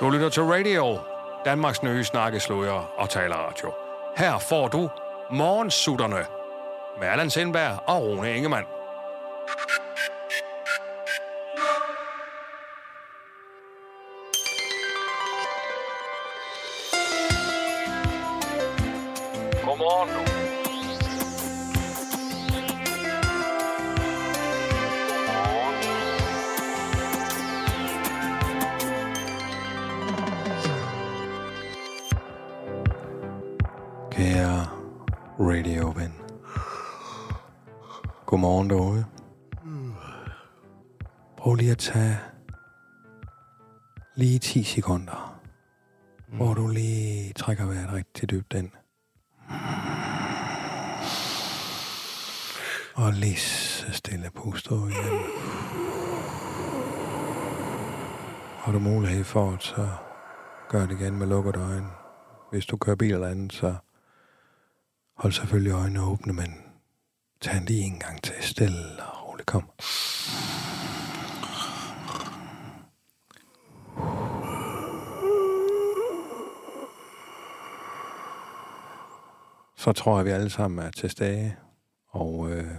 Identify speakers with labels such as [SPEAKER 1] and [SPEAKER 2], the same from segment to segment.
[SPEAKER 1] Du lytter til Radio, Danmarks nye snakkesløger og taleradio. Her får du Morgensutterne med Allan Sindberg og Rune Ingemann. Hvis du kører bil eller andet, så hold selvfølgelig øjnene åbne, men tag den lige en gang til. Stille og roligt. Kom. Så tror jeg, vi alle sammen er til stede. Og øh,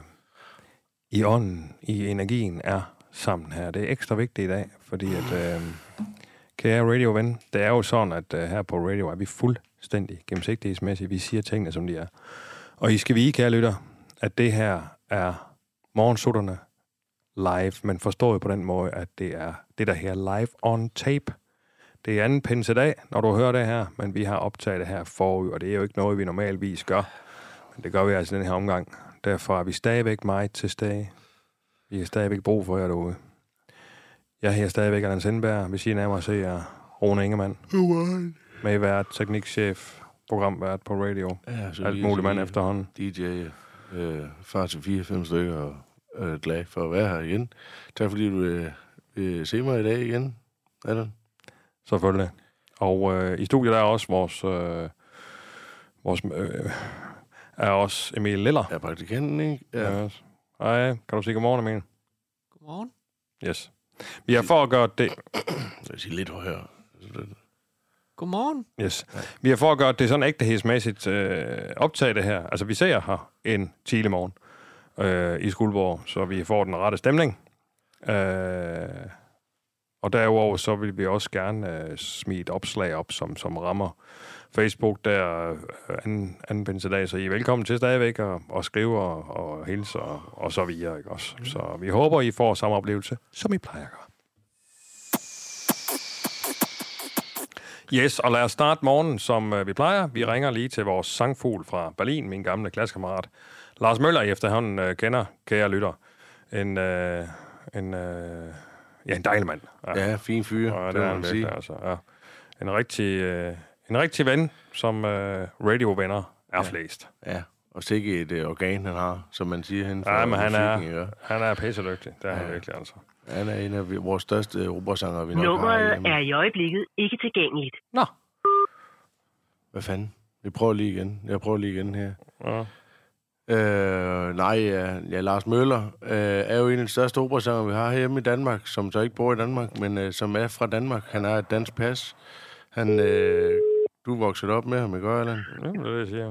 [SPEAKER 1] i ånden, i energien er sammen her. Det er ekstra vigtigt i dag, fordi at, øh, kære radioven, det er jo sådan, at uh, her på radio er vi fuldstændig gennemsigtighedsmæssige. Vi siger tingene, som de er. Og I skal vide, kære lytter, at det her er morgensutterne live, men forstået på den måde, at det er det, der her live on tape. Det er anden pinse dag, når du hører det her, men vi har optaget det her forud, og det er jo ikke noget, vi normalvis gør. Men det gør vi altså den her omgang. Derfor er vi stadigvæk meget til stede. Vi har stadigvæk brug for jer derude. Jeg her stadigvæk Allan Sindberg. Ved siden af mig ser jeg Rune Ingemann. Med vært, teknikchef, programvært på radio.
[SPEAKER 2] Ja, så
[SPEAKER 1] Alt muligt mand efterhånden.
[SPEAKER 2] DJ, øh, far til fire-fem stykker, og øh, glad for at være her igen. Tak fordi du øh, vil se mig i dag igen, Allan.
[SPEAKER 1] Selvfølgelig. Og øh, i studiet er også vores... Øh, vores øh, er også Emil Liller.
[SPEAKER 2] Er praktikanten, ikke? Ja.
[SPEAKER 1] Ja. Hej, kan du sige godmorgen, Emil?
[SPEAKER 3] Godmorgen.
[SPEAKER 1] Yes. Vi har for at gøre det...
[SPEAKER 2] Jeg siger lidt højere.
[SPEAKER 3] Godmorgen.
[SPEAKER 1] Yes. Vi har for at gøre det sådan ægtehedsmæssigt øh, optaget det her. Altså, vi ser her en tidlig morgen øh, i Skuldborg, så vi får den rette stemning. Øh, og derudover så vil vi også gerne øh, smide et opslag op, som, som rammer Facebook der øh, anden, anden pinsedag. Så I er velkommen til stadigvæk at, at skrive og, og hilse og, og så videre. Ikke også? Så vi håber, I får samme oplevelse, som I plejer at gøre. Yes, og lad os starte morgen, som øh, vi plejer. Vi ringer lige til vores sangfugl fra Berlin, min gamle klassekammerat. Lars Møller, I efterhånden øh, kender, kære lytter. En, øh, en, øh, ja, en dejlig mand.
[SPEAKER 2] Ja, fin fyr,
[SPEAKER 1] Ja,
[SPEAKER 2] det,
[SPEAKER 1] det er
[SPEAKER 2] må
[SPEAKER 1] han
[SPEAKER 2] man
[SPEAKER 1] virkelig,
[SPEAKER 2] sige.
[SPEAKER 1] altså. Ja. En rigtig, øh, en rigtig ven, som øh, radiovenner er ja. flest.
[SPEAKER 2] Ja, og sikke et øh, organ, han har, som man siger hen
[SPEAKER 1] Ja, men han er,
[SPEAKER 2] ikke?
[SPEAKER 1] han er pissedygtig. Det er han virkelig, altså.
[SPEAKER 2] Han er en af vores største operasanger, vi nok har
[SPEAKER 4] Nummeret er i øjeblikket ikke tilgængeligt.
[SPEAKER 1] Nå.
[SPEAKER 2] Hvad fanden? Vi prøver lige igen. Jeg prøver lige igen her.
[SPEAKER 1] Ja.
[SPEAKER 2] Øh, nej, ja, ja, Lars Møller øh, er jo en af de største operasanger, vi har hjemme i Danmark, som så ikke bor i Danmark, men øh, som er fra Danmark. Han har et dansk pas. Han, øh, du er vokset op med ham, ikke Allan?
[SPEAKER 1] Ja, det er det, jeg siger.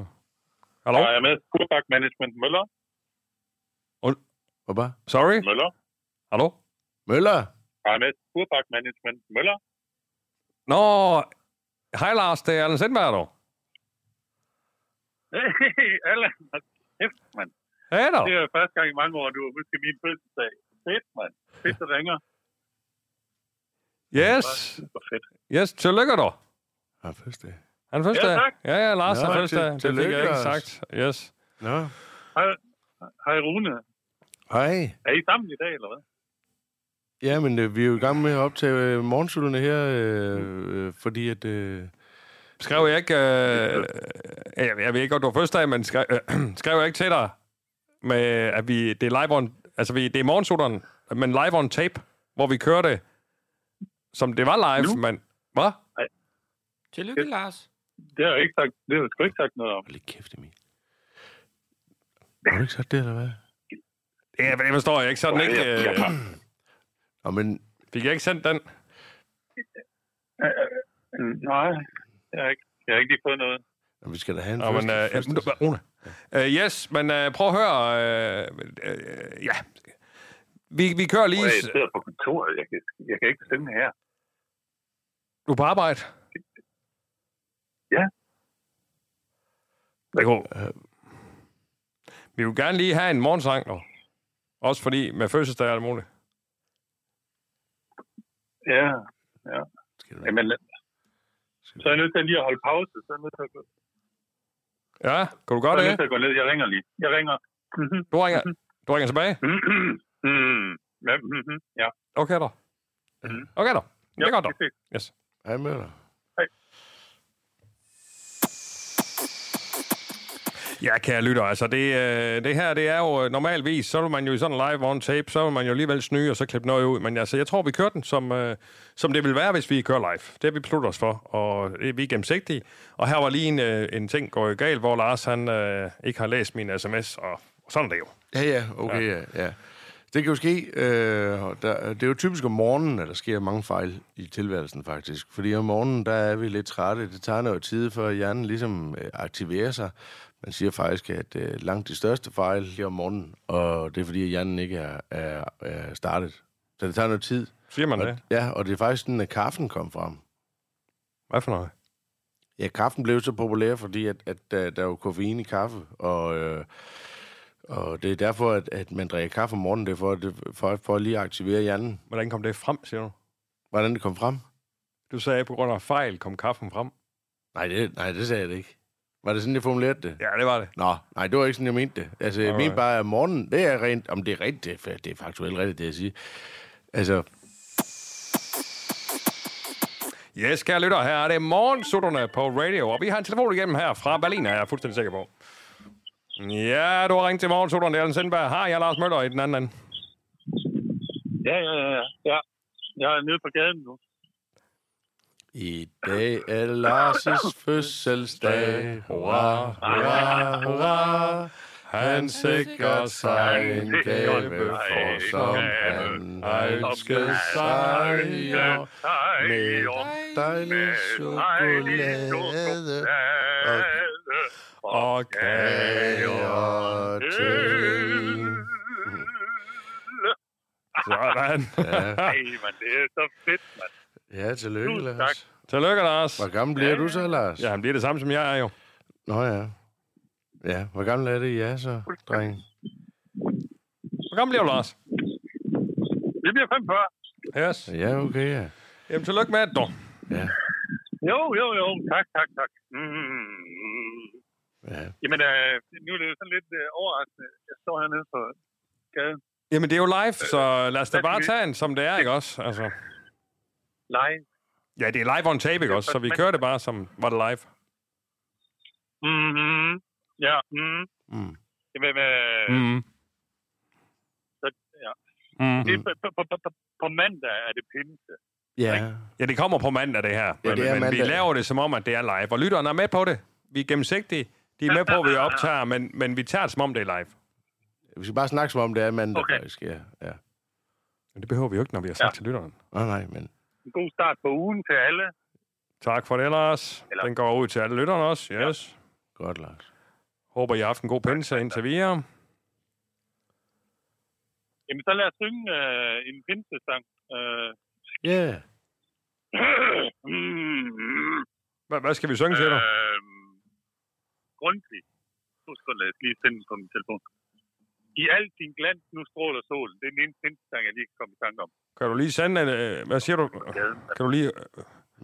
[SPEAKER 1] Hallo?
[SPEAKER 5] Jeg er med Kurpark Management Møller.
[SPEAKER 2] Hvad bare?
[SPEAKER 1] Sorry?
[SPEAKER 5] Møller.
[SPEAKER 1] Hallo?
[SPEAKER 2] Møller!
[SPEAKER 5] Jeg er med Kurpark Management Møller.
[SPEAKER 1] Nå, hej Lars, det er Allan Sindberg, du.
[SPEAKER 5] Hey, Allan. Kæft, mand.
[SPEAKER 1] Hej da.
[SPEAKER 5] Det er første gang i mange år, du har husket min fødselsdag. Fedt, mand. Fedt, ringer.
[SPEAKER 1] Yes,
[SPEAKER 5] Super fedt.
[SPEAKER 1] yes, tillykke du.
[SPEAKER 2] Har fødselsdag.
[SPEAKER 1] Han fødselsdag?
[SPEAKER 5] Ja, tak.
[SPEAKER 1] Ja, ja, Lars
[SPEAKER 2] Nå,
[SPEAKER 1] har fødselsdag.
[SPEAKER 2] til-
[SPEAKER 1] Det fik jeg ikke sagt. Yes.
[SPEAKER 2] Nå,
[SPEAKER 5] Hej, hej Rune.
[SPEAKER 2] hej.
[SPEAKER 5] Er I sammen i dag, eller hvad?
[SPEAKER 2] Ja, men øh, vi er jo i gang med at optage øh, morgensutterne her, øh, øh, fordi at... Øh,
[SPEAKER 1] Skrev jeg ikke... Øh, jeg, jeg ved ikke godt, du har fødselsdag, men skrev, øh, skrev jeg ikke til dig, med, at vi, det er live on... Altså, vi, det er morgensutteren, men live on tape, hvor vi kører det, som det var live,
[SPEAKER 5] Nu?
[SPEAKER 1] men... Hvad?
[SPEAKER 3] Tillykke, Lars.
[SPEAKER 5] Det har jeg ikke sagt, det har jeg sgu ikke sagt noget om.
[SPEAKER 2] hold kæft, Emil. Har du ikke sagt det, eller hvad?
[SPEAKER 1] Ja, men det forstår jeg ikke. Sådan ikke... Øh,
[SPEAKER 2] Nå, men
[SPEAKER 1] fik jeg ikke sendt den?
[SPEAKER 5] Øh, nej, jeg har ikke, jeg har ikke lige fået noget.
[SPEAKER 2] Og vi skal da have en
[SPEAKER 1] Nå, men,
[SPEAKER 2] første,
[SPEAKER 1] øh,
[SPEAKER 2] første,
[SPEAKER 1] Rune. Øh, yes, men øh, prøv at høre. Øh, øh, ja. Vi, vi kører lige...
[SPEAKER 5] Jeg sidder på kontoret. Jeg kan, jeg kan ikke stemme her.
[SPEAKER 1] Du er på arbejde?
[SPEAKER 5] Ja.
[SPEAKER 1] Det går. Vi vil gerne lige have en morgensang, dog. Også fordi med fødselsdag er det muligt.
[SPEAKER 5] Ja,
[SPEAKER 2] skal det være.
[SPEAKER 5] jamen, så er jeg nødt til lige at holde pause. Så er jeg nødt til at, gå-
[SPEAKER 1] Ja, kan du gøre
[SPEAKER 5] er jeg
[SPEAKER 1] det?
[SPEAKER 5] nødt til at gå ned. Jeg ringer lige. Jeg ringer. Mhm.
[SPEAKER 1] Du ringer, du ringer tilbage?
[SPEAKER 5] Mhm. Ja, mhm. ja.
[SPEAKER 1] Okay, da.
[SPEAKER 5] Mhm.
[SPEAKER 1] Okay, da. Det er godt,
[SPEAKER 5] ses.
[SPEAKER 1] Yes.
[SPEAKER 2] Hej med dig.
[SPEAKER 1] Ja, kære lytter, altså det, øh, det her, det er jo øh, normalvis, så vil man jo i sådan en live on tape, så vil man jo alligevel snyde og så klippe noget ud. Men altså, jeg tror, vi kører den, som, øh, som det vil være, hvis vi kører live. Det har vi besluttet os for, og det, vi er gennemsigtige. Og her var lige en, øh, en ting gået galt, hvor Lars han øh, ikke har læst min sms, og, og sådan er det jo.
[SPEAKER 2] Ja, ja, okay, ja. ja. Det kan jo ske. Øh, der, det er jo typisk om morgenen, at der sker mange fejl i tilværelsen, faktisk. Fordi om morgenen, der er vi lidt trætte. Det tager noget tid, før hjernen ligesom øh, aktiverer sig. Man siger faktisk, at øh, langt de største fejl lige om morgenen, og det er fordi, at hjernen ikke er, er, er startet. Så det tager noget tid.
[SPEAKER 1] Siger man
[SPEAKER 2] Og,
[SPEAKER 1] det?
[SPEAKER 2] ja, og det er faktisk sådan, at kaffen kom frem.
[SPEAKER 1] Hvad for noget?
[SPEAKER 2] Ja, kaffen blev så populær, fordi at, at, der, der er jo koffein i kaffe, og, øh, og det er derfor, at, at man drikker kaffe om morgenen, det er for, det, for, for at lige at aktivere hjernen.
[SPEAKER 1] Hvordan kom det frem, siger du?
[SPEAKER 2] Hvordan det kom frem?
[SPEAKER 1] Du sagde, at på grund af fejl kom kaffen frem.
[SPEAKER 2] Nej, det, nej, det sagde jeg det ikke. Var det sådan, jeg formulerede det?
[SPEAKER 1] Ja, det var det.
[SPEAKER 2] Nå, nej, det var ikke sådan, jeg mente det. Altså, jeg mente bare, at morgenen, det er rent, om det er rigtigt, det er, det er faktuelt rigtigt, det jeg siger. Altså,
[SPEAKER 1] Yes, kære lytter, her er det morgensutterne på radio, og vi har en telefon igennem her fra Berlin, er jeg fuldstændig sikker på. Ja, du har ringet til morgensutterne, det er Allen Sindberg. Har jeg Lars Møller i den anden ende?
[SPEAKER 5] Ja, ja, ja, ja. ja. Jeg er nede på gaden nu.
[SPEAKER 2] I dag er Lars' fødselsdag. Hurra, hurra, hurra. Han sikrer sig en gave, for som han ønsket sig. Og med dejlig chokolade
[SPEAKER 1] Og
[SPEAKER 2] kager til.
[SPEAKER 1] Sådan.
[SPEAKER 2] Ja,
[SPEAKER 5] Ej, man, det er så fedt, mand.
[SPEAKER 2] Ja tillykke,
[SPEAKER 5] Tusind
[SPEAKER 2] Lars.
[SPEAKER 5] tak.
[SPEAKER 1] Tillykke, Lars.
[SPEAKER 2] Hvor gammel bliver du så, Lars?
[SPEAKER 1] Ja, han bliver det samme, som jeg er jo.
[SPEAKER 2] Nå ja. Ja, hvor gammel er det, ja, så, dreng?
[SPEAKER 1] Hvor gammel bliver du, Lars?
[SPEAKER 5] Det bliver 45.
[SPEAKER 1] Yes.
[SPEAKER 2] Ja, okay, ja.
[SPEAKER 1] Jamen, tillykke med det, dog.
[SPEAKER 2] Ja,
[SPEAKER 5] Jo, jo, jo. Tak, tak, tak. Mm.
[SPEAKER 2] ja.
[SPEAKER 5] Jamen, øh, nu er det jo sådan lidt øh, overraskende. Jeg står hernede på gaden.
[SPEAKER 1] Jamen, det er jo live, så lad os da bare tage den, som det er, ikke også? Altså,
[SPEAKER 5] Live.
[SPEAKER 1] ja, det er live on tape, ikke også? Så vi kører det bare, som var det live.
[SPEAKER 5] Mm-hmm. Ja. Mm.
[SPEAKER 2] Mm.
[SPEAKER 5] Jamen, øh,
[SPEAKER 1] Mm.
[SPEAKER 5] så, ja.
[SPEAKER 1] Mm.
[SPEAKER 5] Det er på, på, på, på, mandag er det pinse.
[SPEAKER 2] Ja,
[SPEAKER 1] Ja, det kommer på mandag, det her. Men,
[SPEAKER 2] det er
[SPEAKER 1] men vi
[SPEAKER 2] mandag.
[SPEAKER 1] laver det som om, at det er live. Og lytterne er med på det. Vi er gennemsigtige. De er med på, at vi optager, men, men vi tager det som om, det er live.
[SPEAKER 2] vi skal bare snakke som om, det er mandag,
[SPEAKER 5] Okay.
[SPEAKER 2] faktisk, ja. ja.
[SPEAKER 1] Men det behøver vi jo ikke, når vi har sagt
[SPEAKER 5] Ja.
[SPEAKER 1] til lytteren.
[SPEAKER 2] Nå, nej, men...
[SPEAKER 5] En god start på ugen til alle.
[SPEAKER 1] Tak for det, Lars.
[SPEAKER 5] Eller-
[SPEAKER 1] Den går ud til alle lytterne også. Yes.
[SPEAKER 2] Godt, Lars.
[SPEAKER 1] Håber, I har haft en god pinse indtil videre.
[SPEAKER 5] Jamen, så lad os synge øh, en pinsesang. Øh,
[SPEAKER 2] Ja. Yeah.
[SPEAKER 1] Hvad, hvad skal vi synge til dig?
[SPEAKER 5] øh, Grundtvig. To sekunder, jeg skal lige sende på min telefon. I al sin glans nu stråler solen. Det er den eneste pinsesang, jeg lige kan komme i tanke om.
[SPEAKER 1] Kan du lige sende en... Øh, hvad siger du? Kan du lige...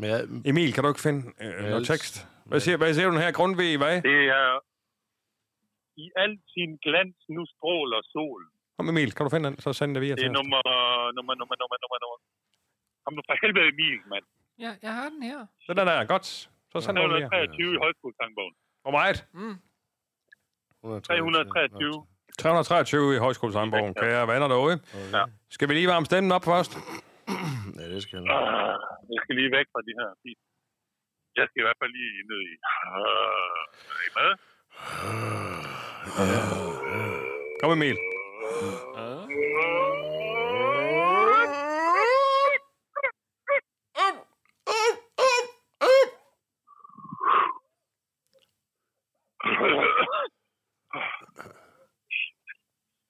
[SPEAKER 2] Jeg,
[SPEAKER 1] Emil, kan du ikke finde øh, noget tekst? Hvad siger, hvad siger du den her grundvig, hvad?
[SPEAKER 5] Det er... I al sin glans nu stråler solen.
[SPEAKER 1] Kom Emil, kan du finde den? Så send det via
[SPEAKER 5] Det
[SPEAKER 1] til
[SPEAKER 5] er nummer, nummer, nummer, nummer, nummer, nummer. Kom nu for helvede, Emil, mand.
[SPEAKER 3] Ja, jeg har den her.
[SPEAKER 1] Den er der, godt. Så send den via.
[SPEAKER 5] 323 i højskolesangbogen.
[SPEAKER 1] Hvor meget?
[SPEAKER 3] Mm.
[SPEAKER 5] 323.
[SPEAKER 1] 323 i Højskole Sandborg. Ja. Kære venner derude.
[SPEAKER 5] Ja.
[SPEAKER 1] Skal vi lige varme stemmen op først?
[SPEAKER 2] ja, det skal vi.
[SPEAKER 5] Ah, uh, jeg skal lige væk fra de her fint. Jeg skal i hvert fald lige ned i... Uh, er I med?
[SPEAKER 1] Kom Emil. Uh. Uh.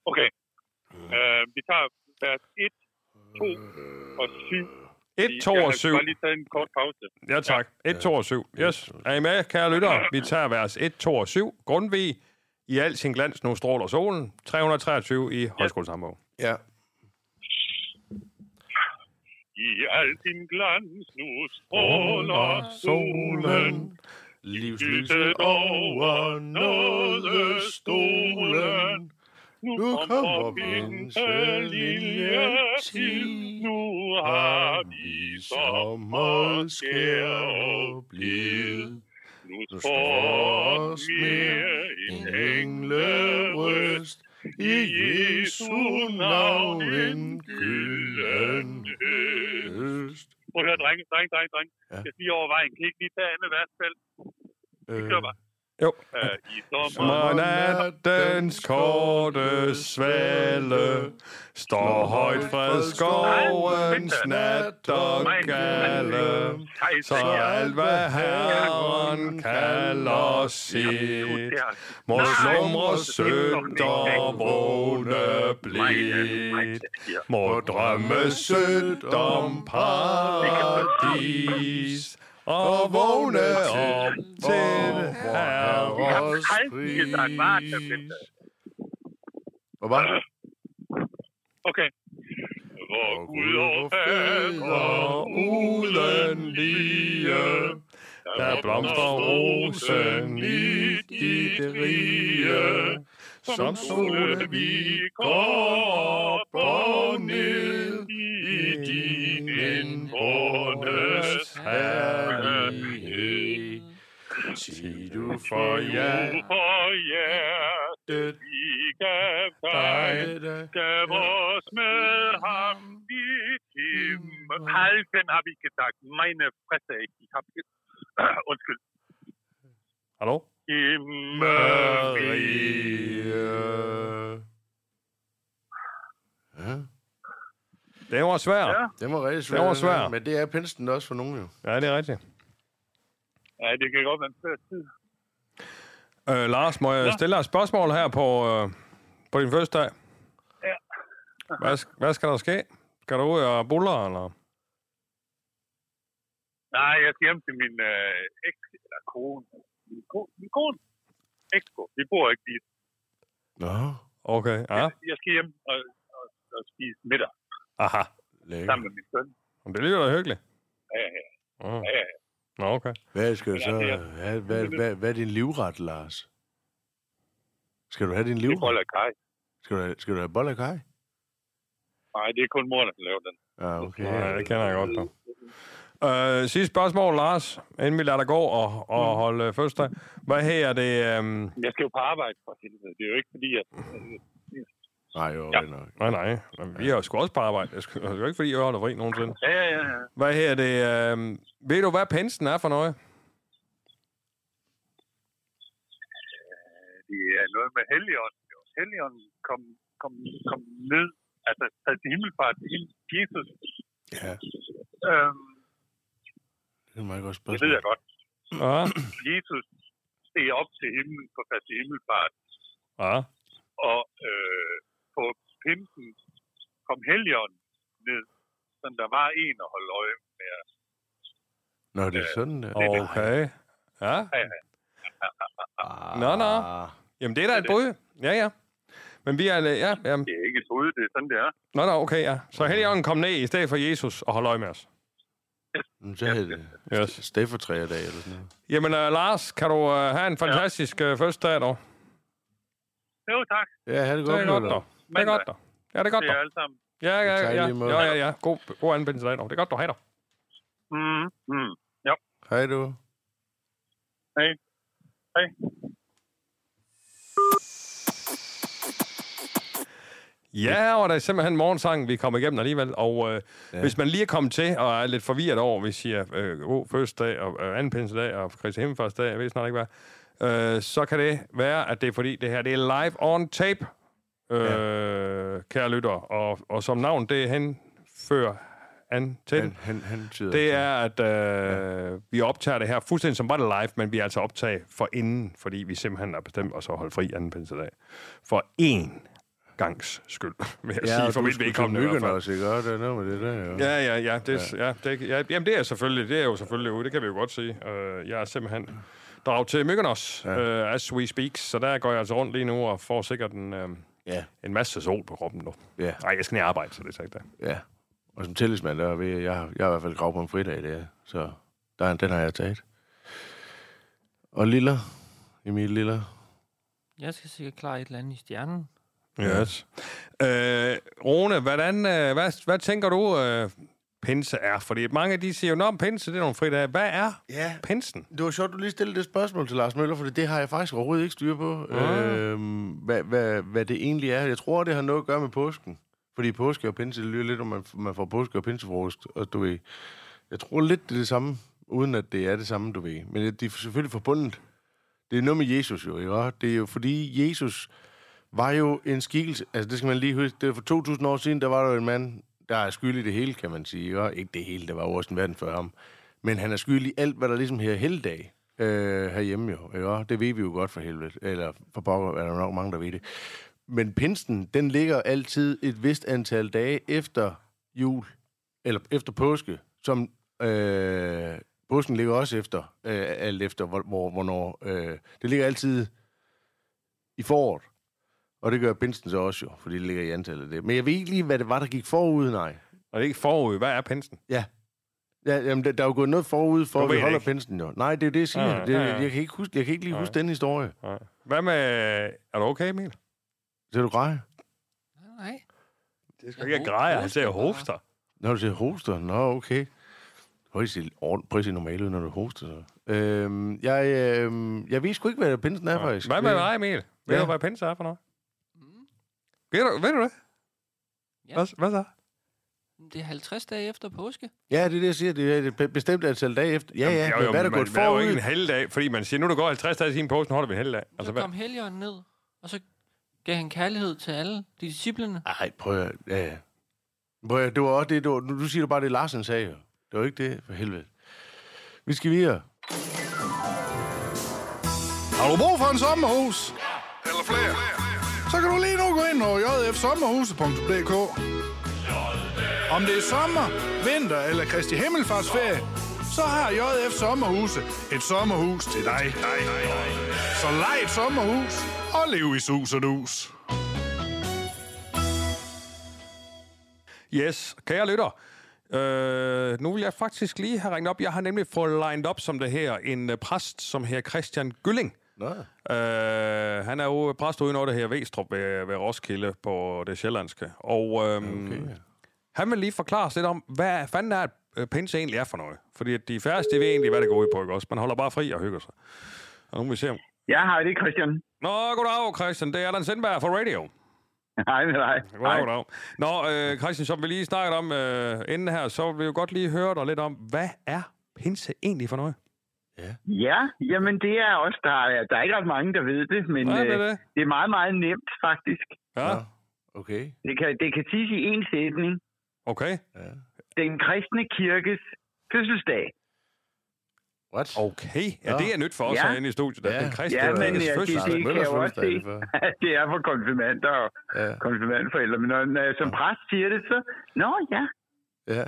[SPEAKER 1] Okay. Mm.
[SPEAKER 5] Øh, vi tager vers 1, 2 og 7.
[SPEAKER 1] 1, 2 og 7.
[SPEAKER 5] Jeg har lige taget en kort pause.
[SPEAKER 1] Ja, tak. 1, 2 og 7. Yes. Er I med, kære lyttere? Vi tager vers 1, 2 og 7. Grundvig. I al sin glans nu stråler solen. 323 i højskolesambog.
[SPEAKER 2] Ja.
[SPEAKER 5] I al sin glans nu stråler solen.
[SPEAKER 2] Livslyset over nådestolen. Nu kommer pinseliljetid.
[SPEAKER 5] Nu
[SPEAKER 2] Har vi sommerskær og blid.
[SPEAKER 5] Nu
[SPEAKER 2] Nu
[SPEAKER 5] står os mere
[SPEAKER 2] En
[SPEAKER 5] en
[SPEAKER 2] englerøst i Jesu navn en gylden høst.
[SPEAKER 5] Prøv at høre, drenge, drenge, drenge, drenge.
[SPEAKER 2] Ja.
[SPEAKER 5] Jeg lige over vejen. Kan I ikke lige tage andet værtsfald?
[SPEAKER 2] Øh,
[SPEAKER 5] Kør bare.
[SPEAKER 1] Jo.
[SPEAKER 5] Øh, I sommer.
[SPEAKER 1] Sommernattens korte svale står højt fra skovens nat og gale. Så alt hvad Herren kalder sit, må slumre sødt og vågne blidt. Må drømme sødt om paradis og vågne op til Herres
[SPEAKER 2] pris. Hvor var det?
[SPEAKER 5] Okay. Hvor Gud og
[SPEAKER 1] fader
[SPEAKER 5] fader
[SPEAKER 1] uden lige, der blomstrer rosen i dit rige, som solen vi går op og ned i din indbåndes herlighed. Sig du for jer,
[SPEAKER 5] For hjertet vi gav dig, gav os med ham i himmel. Halsen har vi gesagt. Meine Fresse, ich hab... Undskyld.
[SPEAKER 1] Hallo?
[SPEAKER 5] Himmel.
[SPEAKER 2] Ja,
[SPEAKER 1] Det var svært.
[SPEAKER 5] Ja.
[SPEAKER 2] det var rigtig svært.
[SPEAKER 1] Det var svært.
[SPEAKER 2] Men det er pinsten også for nogen jo.
[SPEAKER 1] Ja, det er rigtigt.
[SPEAKER 5] Ja, det kan godt være en svær tid.
[SPEAKER 1] Øh, Lars, må jeg
[SPEAKER 5] Ja.
[SPEAKER 1] stille dig et spørgsmål her på, øh, på din første dag?
[SPEAKER 5] Ja.
[SPEAKER 1] Hvad, hvad skal der ske? Skal du ud og buller, eller?
[SPEAKER 5] Nej, jeg skal hjem til min øh, eks, eller kone. Min, ko, min kone. Eksko. Vi bor ikke lige.
[SPEAKER 2] Nå,
[SPEAKER 1] Okay, ja.
[SPEAKER 5] Jeg skal hjem og, og, og spise middag
[SPEAKER 1] Aha.
[SPEAKER 2] lækker.
[SPEAKER 5] sammen med min søn.
[SPEAKER 1] Men Det lyder da hyggeligt.
[SPEAKER 5] Ja, ja,
[SPEAKER 1] Uh.
[SPEAKER 5] ja. ja.
[SPEAKER 1] Nå, okay.
[SPEAKER 2] Hvad skal du så... Hvad, hvad, hvad, hvad er din livret, Lars? Skal du have din
[SPEAKER 5] Det er
[SPEAKER 2] livret?
[SPEAKER 5] bolle af kaj.
[SPEAKER 2] Skal du have, skal du have bolle af kaj?
[SPEAKER 5] Nej, det er kun mor, der kan lave den.
[SPEAKER 2] Ja, okay.
[SPEAKER 1] Ja, det kender jeg godt, dog. Øh, sidste spørgsmål, Lars, inden vi lader dig gå og, og holde fødselsdag. Hvad her det? Øhm...
[SPEAKER 5] Jeg skal jo på arbejde for helvede. Det er jo ikke fordi, at...
[SPEAKER 2] Nej, jo,
[SPEAKER 5] Ja.
[SPEAKER 2] nok.
[SPEAKER 1] Nej, nej. Men Vi har jo sgu også på arbejde. Det er sgu- det er jo ikke, fordi jeg holder fri nogensinde.
[SPEAKER 5] Ja, ja, ja.
[SPEAKER 1] Hvad her det? Øhm... Ved du, hvad pensen er for noget?
[SPEAKER 5] Det er noget med Helligånden. Helligånden kom, kom, kom ned, altså taget til himmelfart til Jesus.
[SPEAKER 2] Ja,
[SPEAKER 5] Øhm,
[SPEAKER 2] det er et meget godt
[SPEAKER 5] det
[SPEAKER 2] spørgsmål.
[SPEAKER 5] ved jeg godt.
[SPEAKER 1] Ja.
[SPEAKER 5] Jesus steg op til himlen på til himmelfart,
[SPEAKER 1] Ja.
[SPEAKER 5] og øh, på pinsen kom Helligånden ned, så der var en at holde øje med.
[SPEAKER 2] Nå, det er sådan der.
[SPEAKER 1] Okay. Ja.
[SPEAKER 5] Ja, ja.
[SPEAKER 2] Ah.
[SPEAKER 1] Nå, nå. Jamen, det er da et bud. Ja, ja. Men vi er... Ja, ja.
[SPEAKER 5] Det er ikke et bud, det er sådan, det er.
[SPEAKER 1] Nå, nå, okay, ja. Så Helligånden kom ned i stedet for Jesus og holde øje med os.
[SPEAKER 2] Så er det
[SPEAKER 1] Yes.
[SPEAKER 2] staffertræerdag eller sådan noget.
[SPEAKER 1] Jamen, uh, Lars, kan du uh, have en fantastisk uh, første dag, dog?
[SPEAKER 5] Jo, tak.
[SPEAKER 2] Ja, ha' det
[SPEAKER 1] Det
[SPEAKER 2] godt,
[SPEAKER 1] er godt, dog. Det er godt, dog. Ja, det er godt,
[SPEAKER 5] Det er
[SPEAKER 1] dog.
[SPEAKER 5] alle sammen.
[SPEAKER 1] Ja, ja, ja.
[SPEAKER 2] måde.
[SPEAKER 1] Ja, ja, ja. God, god anbindelse dag, dog. Det er godt, du har dig.
[SPEAKER 5] Mm, mm.
[SPEAKER 2] Hej du.
[SPEAKER 5] Hej. Hej.
[SPEAKER 1] Ja, og der er simpelthen morgensang, vi kommer igennem alligevel. Og øh, ja. hvis man lige er kommet til og er lidt forvirret over, vi siger øh, god fødselsdag og øh, anden pinsedag og Kristi Himmelfartsdag, jeg ved snart ikke hvad, øh, så kan det være, at det er fordi, det her det er live on tape, øh, ja. kære lytter. Og, og som navn, det henfører an til.
[SPEAKER 2] Han, han, han tyder
[SPEAKER 1] Det er, at øh, ja. vi optager det her fuldstændig som var det live, men vi er altså optaget for inden, fordi vi simpelthen har bestemt os at holde fri anden pinsedag. For en gangs skyld, vil jeg
[SPEAKER 2] Ja,
[SPEAKER 1] sige, for mit vedkommende i hvert fald.
[SPEAKER 2] også, ikke? Og det er noget med det der, jo.
[SPEAKER 1] Ja, ja, ja. Det, ja. ja, det, ja jamen, det er selvfølgelig, det er jo selvfølgelig ude, det kan vi jo godt sige. Uh, jeg er simpelthen draget til Mykonos, ja. uh, as we speak, så der går jeg altså rundt lige nu og får sikkert en, uh,
[SPEAKER 2] Ja,
[SPEAKER 1] en masse sol på kroppen nu.
[SPEAKER 2] ja,
[SPEAKER 1] Nej, jeg skal ned arbejde, så det er ikke det.
[SPEAKER 2] ja. Og som tillidsmand, der er ved, jeg, har- jeg har i hvert fald grav på en fridag, det er. Så der, er- den har jeg taget. Og Lilla, Emil Lilla.
[SPEAKER 3] Jeg skal sikkert klare et eller andet i stjernen.
[SPEAKER 1] Yes. Uh, Rune, hvordan, uh, hvad, hvad tænker du, uh, pinse er? Fordi mange de siger jo, at pinse det er nogle fridage. Hvad er
[SPEAKER 2] Ja,
[SPEAKER 1] pinsen?
[SPEAKER 2] det var sjovt, du lige stillede det spørgsmål til Lars Møller, for det har jeg faktisk overhovedet ikke styr på,
[SPEAKER 1] Ah.
[SPEAKER 2] øhm, hvad, hvad, hvad det egentlig er. Jeg tror, det har noget at gøre med påsken. Fordi påske og pinse, det lyder lidt, om man, man får påske og pinsefrokost, og du ved. Jeg tror lidt, det er det samme, uden at det er det samme, du ved. Men det er selvfølgelig forbundet. Det er noget med Jesus jo, ikke? Det er jo fordi, Jesus var jo en skikkelse. Altså, det skal man lige huske. Det er for 2.000 år siden, der var der en mand, der er skyld i det hele, kan man sige. Og ikke det hele, der var jo også en verden før ham. Men han er skyld i alt, hvad der ligesom her helligdag øh, herhjemme jo. Ikke? Det ved vi jo godt for helvede. Eller for pokker er der nok mange, der ved det. Men pinsen, den ligger altid et vist antal dage efter jul, eller efter påske, som øh, påsken ligger også efter, øh, alt efter, hvor, hvor, hvornår. Øh, det ligger altid i foråret. Og det gør pinsen så også jo, fordi det ligger i antallet af det. Men jeg ved ikke lige, hvad det var, der gik forud, nej.
[SPEAKER 1] Og det er ikke forud. Hvad er pinsen?
[SPEAKER 2] Ja. Ja, jamen, der, der er jo gået noget forud for, at vi holder
[SPEAKER 1] ikke.
[SPEAKER 2] pinsen jo. Nej, det er jo det, jeg siger.
[SPEAKER 1] Ja,
[SPEAKER 2] det,
[SPEAKER 1] ja, ja.
[SPEAKER 2] Jeg, kan ikke huske, jeg kan ikke lige huske den historie.
[SPEAKER 1] Nej. Hvad med... Er du okay, Emil?
[SPEAKER 2] Ser du græde?
[SPEAKER 3] Nej.
[SPEAKER 1] Det skal ikke græde, han ser hoster.
[SPEAKER 2] Når du siger hoster? Nå, okay. Prøv at se, ord- prøv at se normalt ud, når du hoster. Så. Øhm, jeg, øhm, jeg ved sgu ikke, hvad pinsen er, faktisk.
[SPEAKER 1] Hvad med dig, Emil? Ved
[SPEAKER 2] Ja.
[SPEAKER 1] du, hvad pinse er for noget? Ved du, ved du det?
[SPEAKER 3] Ja.
[SPEAKER 1] Hvad, hvad så?
[SPEAKER 3] Det er 50 dage efter påske.
[SPEAKER 2] Ja, det er det, jeg siger. Det er et be- bestemt antal dage efter. Ja, ja,
[SPEAKER 1] jo,
[SPEAKER 2] men
[SPEAKER 1] jo,
[SPEAKER 2] hvad er der gået
[SPEAKER 1] hvad er jo
[SPEAKER 2] forud?
[SPEAKER 1] ikke en helligdag, fordi man siger, nu er der går 50 dage siden påsken, holder vi en helligdag.
[SPEAKER 3] Så
[SPEAKER 1] Altså, hvad?
[SPEAKER 3] kom helgeren ned, og så gav han kærlighed til alle de disciplene.
[SPEAKER 2] Ej, prøv at... Ja, ja. Prøv at, det var også det, du, nu du siger du bare, det Larsen sagde jo. Det var ikke det, for helvede. Vi skal videre.
[SPEAKER 6] Har du brug for en sommerhus? Eller flere? Så kan du lige nu gå ind over jfsommerhuse.dk Om det er sommer, vinter eller Kristi Himmelfartsferie, så har JF Sommerhuse et sommerhus til dig. Så lej et sommerhus og lev i sus og dus.
[SPEAKER 1] Yes, kære lytter. Øh, nu vil jeg faktisk lige have ringet op. Jeg har nemlig fået lined op som det her en øh, præst, som her Christian Gylling.
[SPEAKER 2] Nå,
[SPEAKER 1] Øh, han er jo præst ude i noget, der her Vestrup ved, ved Roskilde på det sjællandske. Og øhm, okay. han vil lige forklare os lidt om, hvad fanden er, at øh, pinse egentlig er for noget. Fordi de færreste de ved egentlig, hvad det går ud på, ikke også? Man holder bare fri og hygger sig. Og nu må vi se om...
[SPEAKER 7] Ja, hej, det er Christian.
[SPEAKER 1] Nå, goddag, Christian. Det er Allan Sindberg fra Radio.
[SPEAKER 7] Hej med dig.
[SPEAKER 1] Goddag, goddag. Nå, øh, Christian, som vi lige snakket om øh, inden her, så vil vi jo godt lige høre dig lidt om, hvad er pinse egentlig for noget?
[SPEAKER 7] Ja, jamen det er også, der er, der er ikke ret mange, der ved det, men
[SPEAKER 1] Hvad er
[SPEAKER 7] øh,
[SPEAKER 1] det?
[SPEAKER 7] det er meget, meget nemt faktisk.
[SPEAKER 1] Ja,
[SPEAKER 2] Ja. okay.
[SPEAKER 7] Det kan, det kan siges i en sætning.
[SPEAKER 1] okay.
[SPEAKER 2] Ja.
[SPEAKER 7] Den kristne kirkes fødselsdag.
[SPEAKER 2] What?
[SPEAKER 1] Okay, ja,
[SPEAKER 2] Nå.
[SPEAKER 1] det er nyt for os
[SPEAKER 7] Ja.
[SPEAKER 1] herinde i studiet. at
[SPEAKER 2] Ja.
[SPEAKER 1] Den kristne
[SPEAKER 7] Ja, men
[SPEAKER 1] kirkes
[SPEAKER 7] ja, det,
[SPEAKER 1] fødselsdag.
[SPEAKER 7] det kan jeg jo også
[SPEAKER 2] fødselsdag,
[SPEAKER 7] se,
[SPEAKER 2] det
[SPEAKER 7] det er for konfirmander og
[SPEAKER 2] Ja.
[SPEAKER 7] konfirmandforældre. Men når, når jeg som præst siger det, så... Nå ja,
[SPEAKER 2] Ja.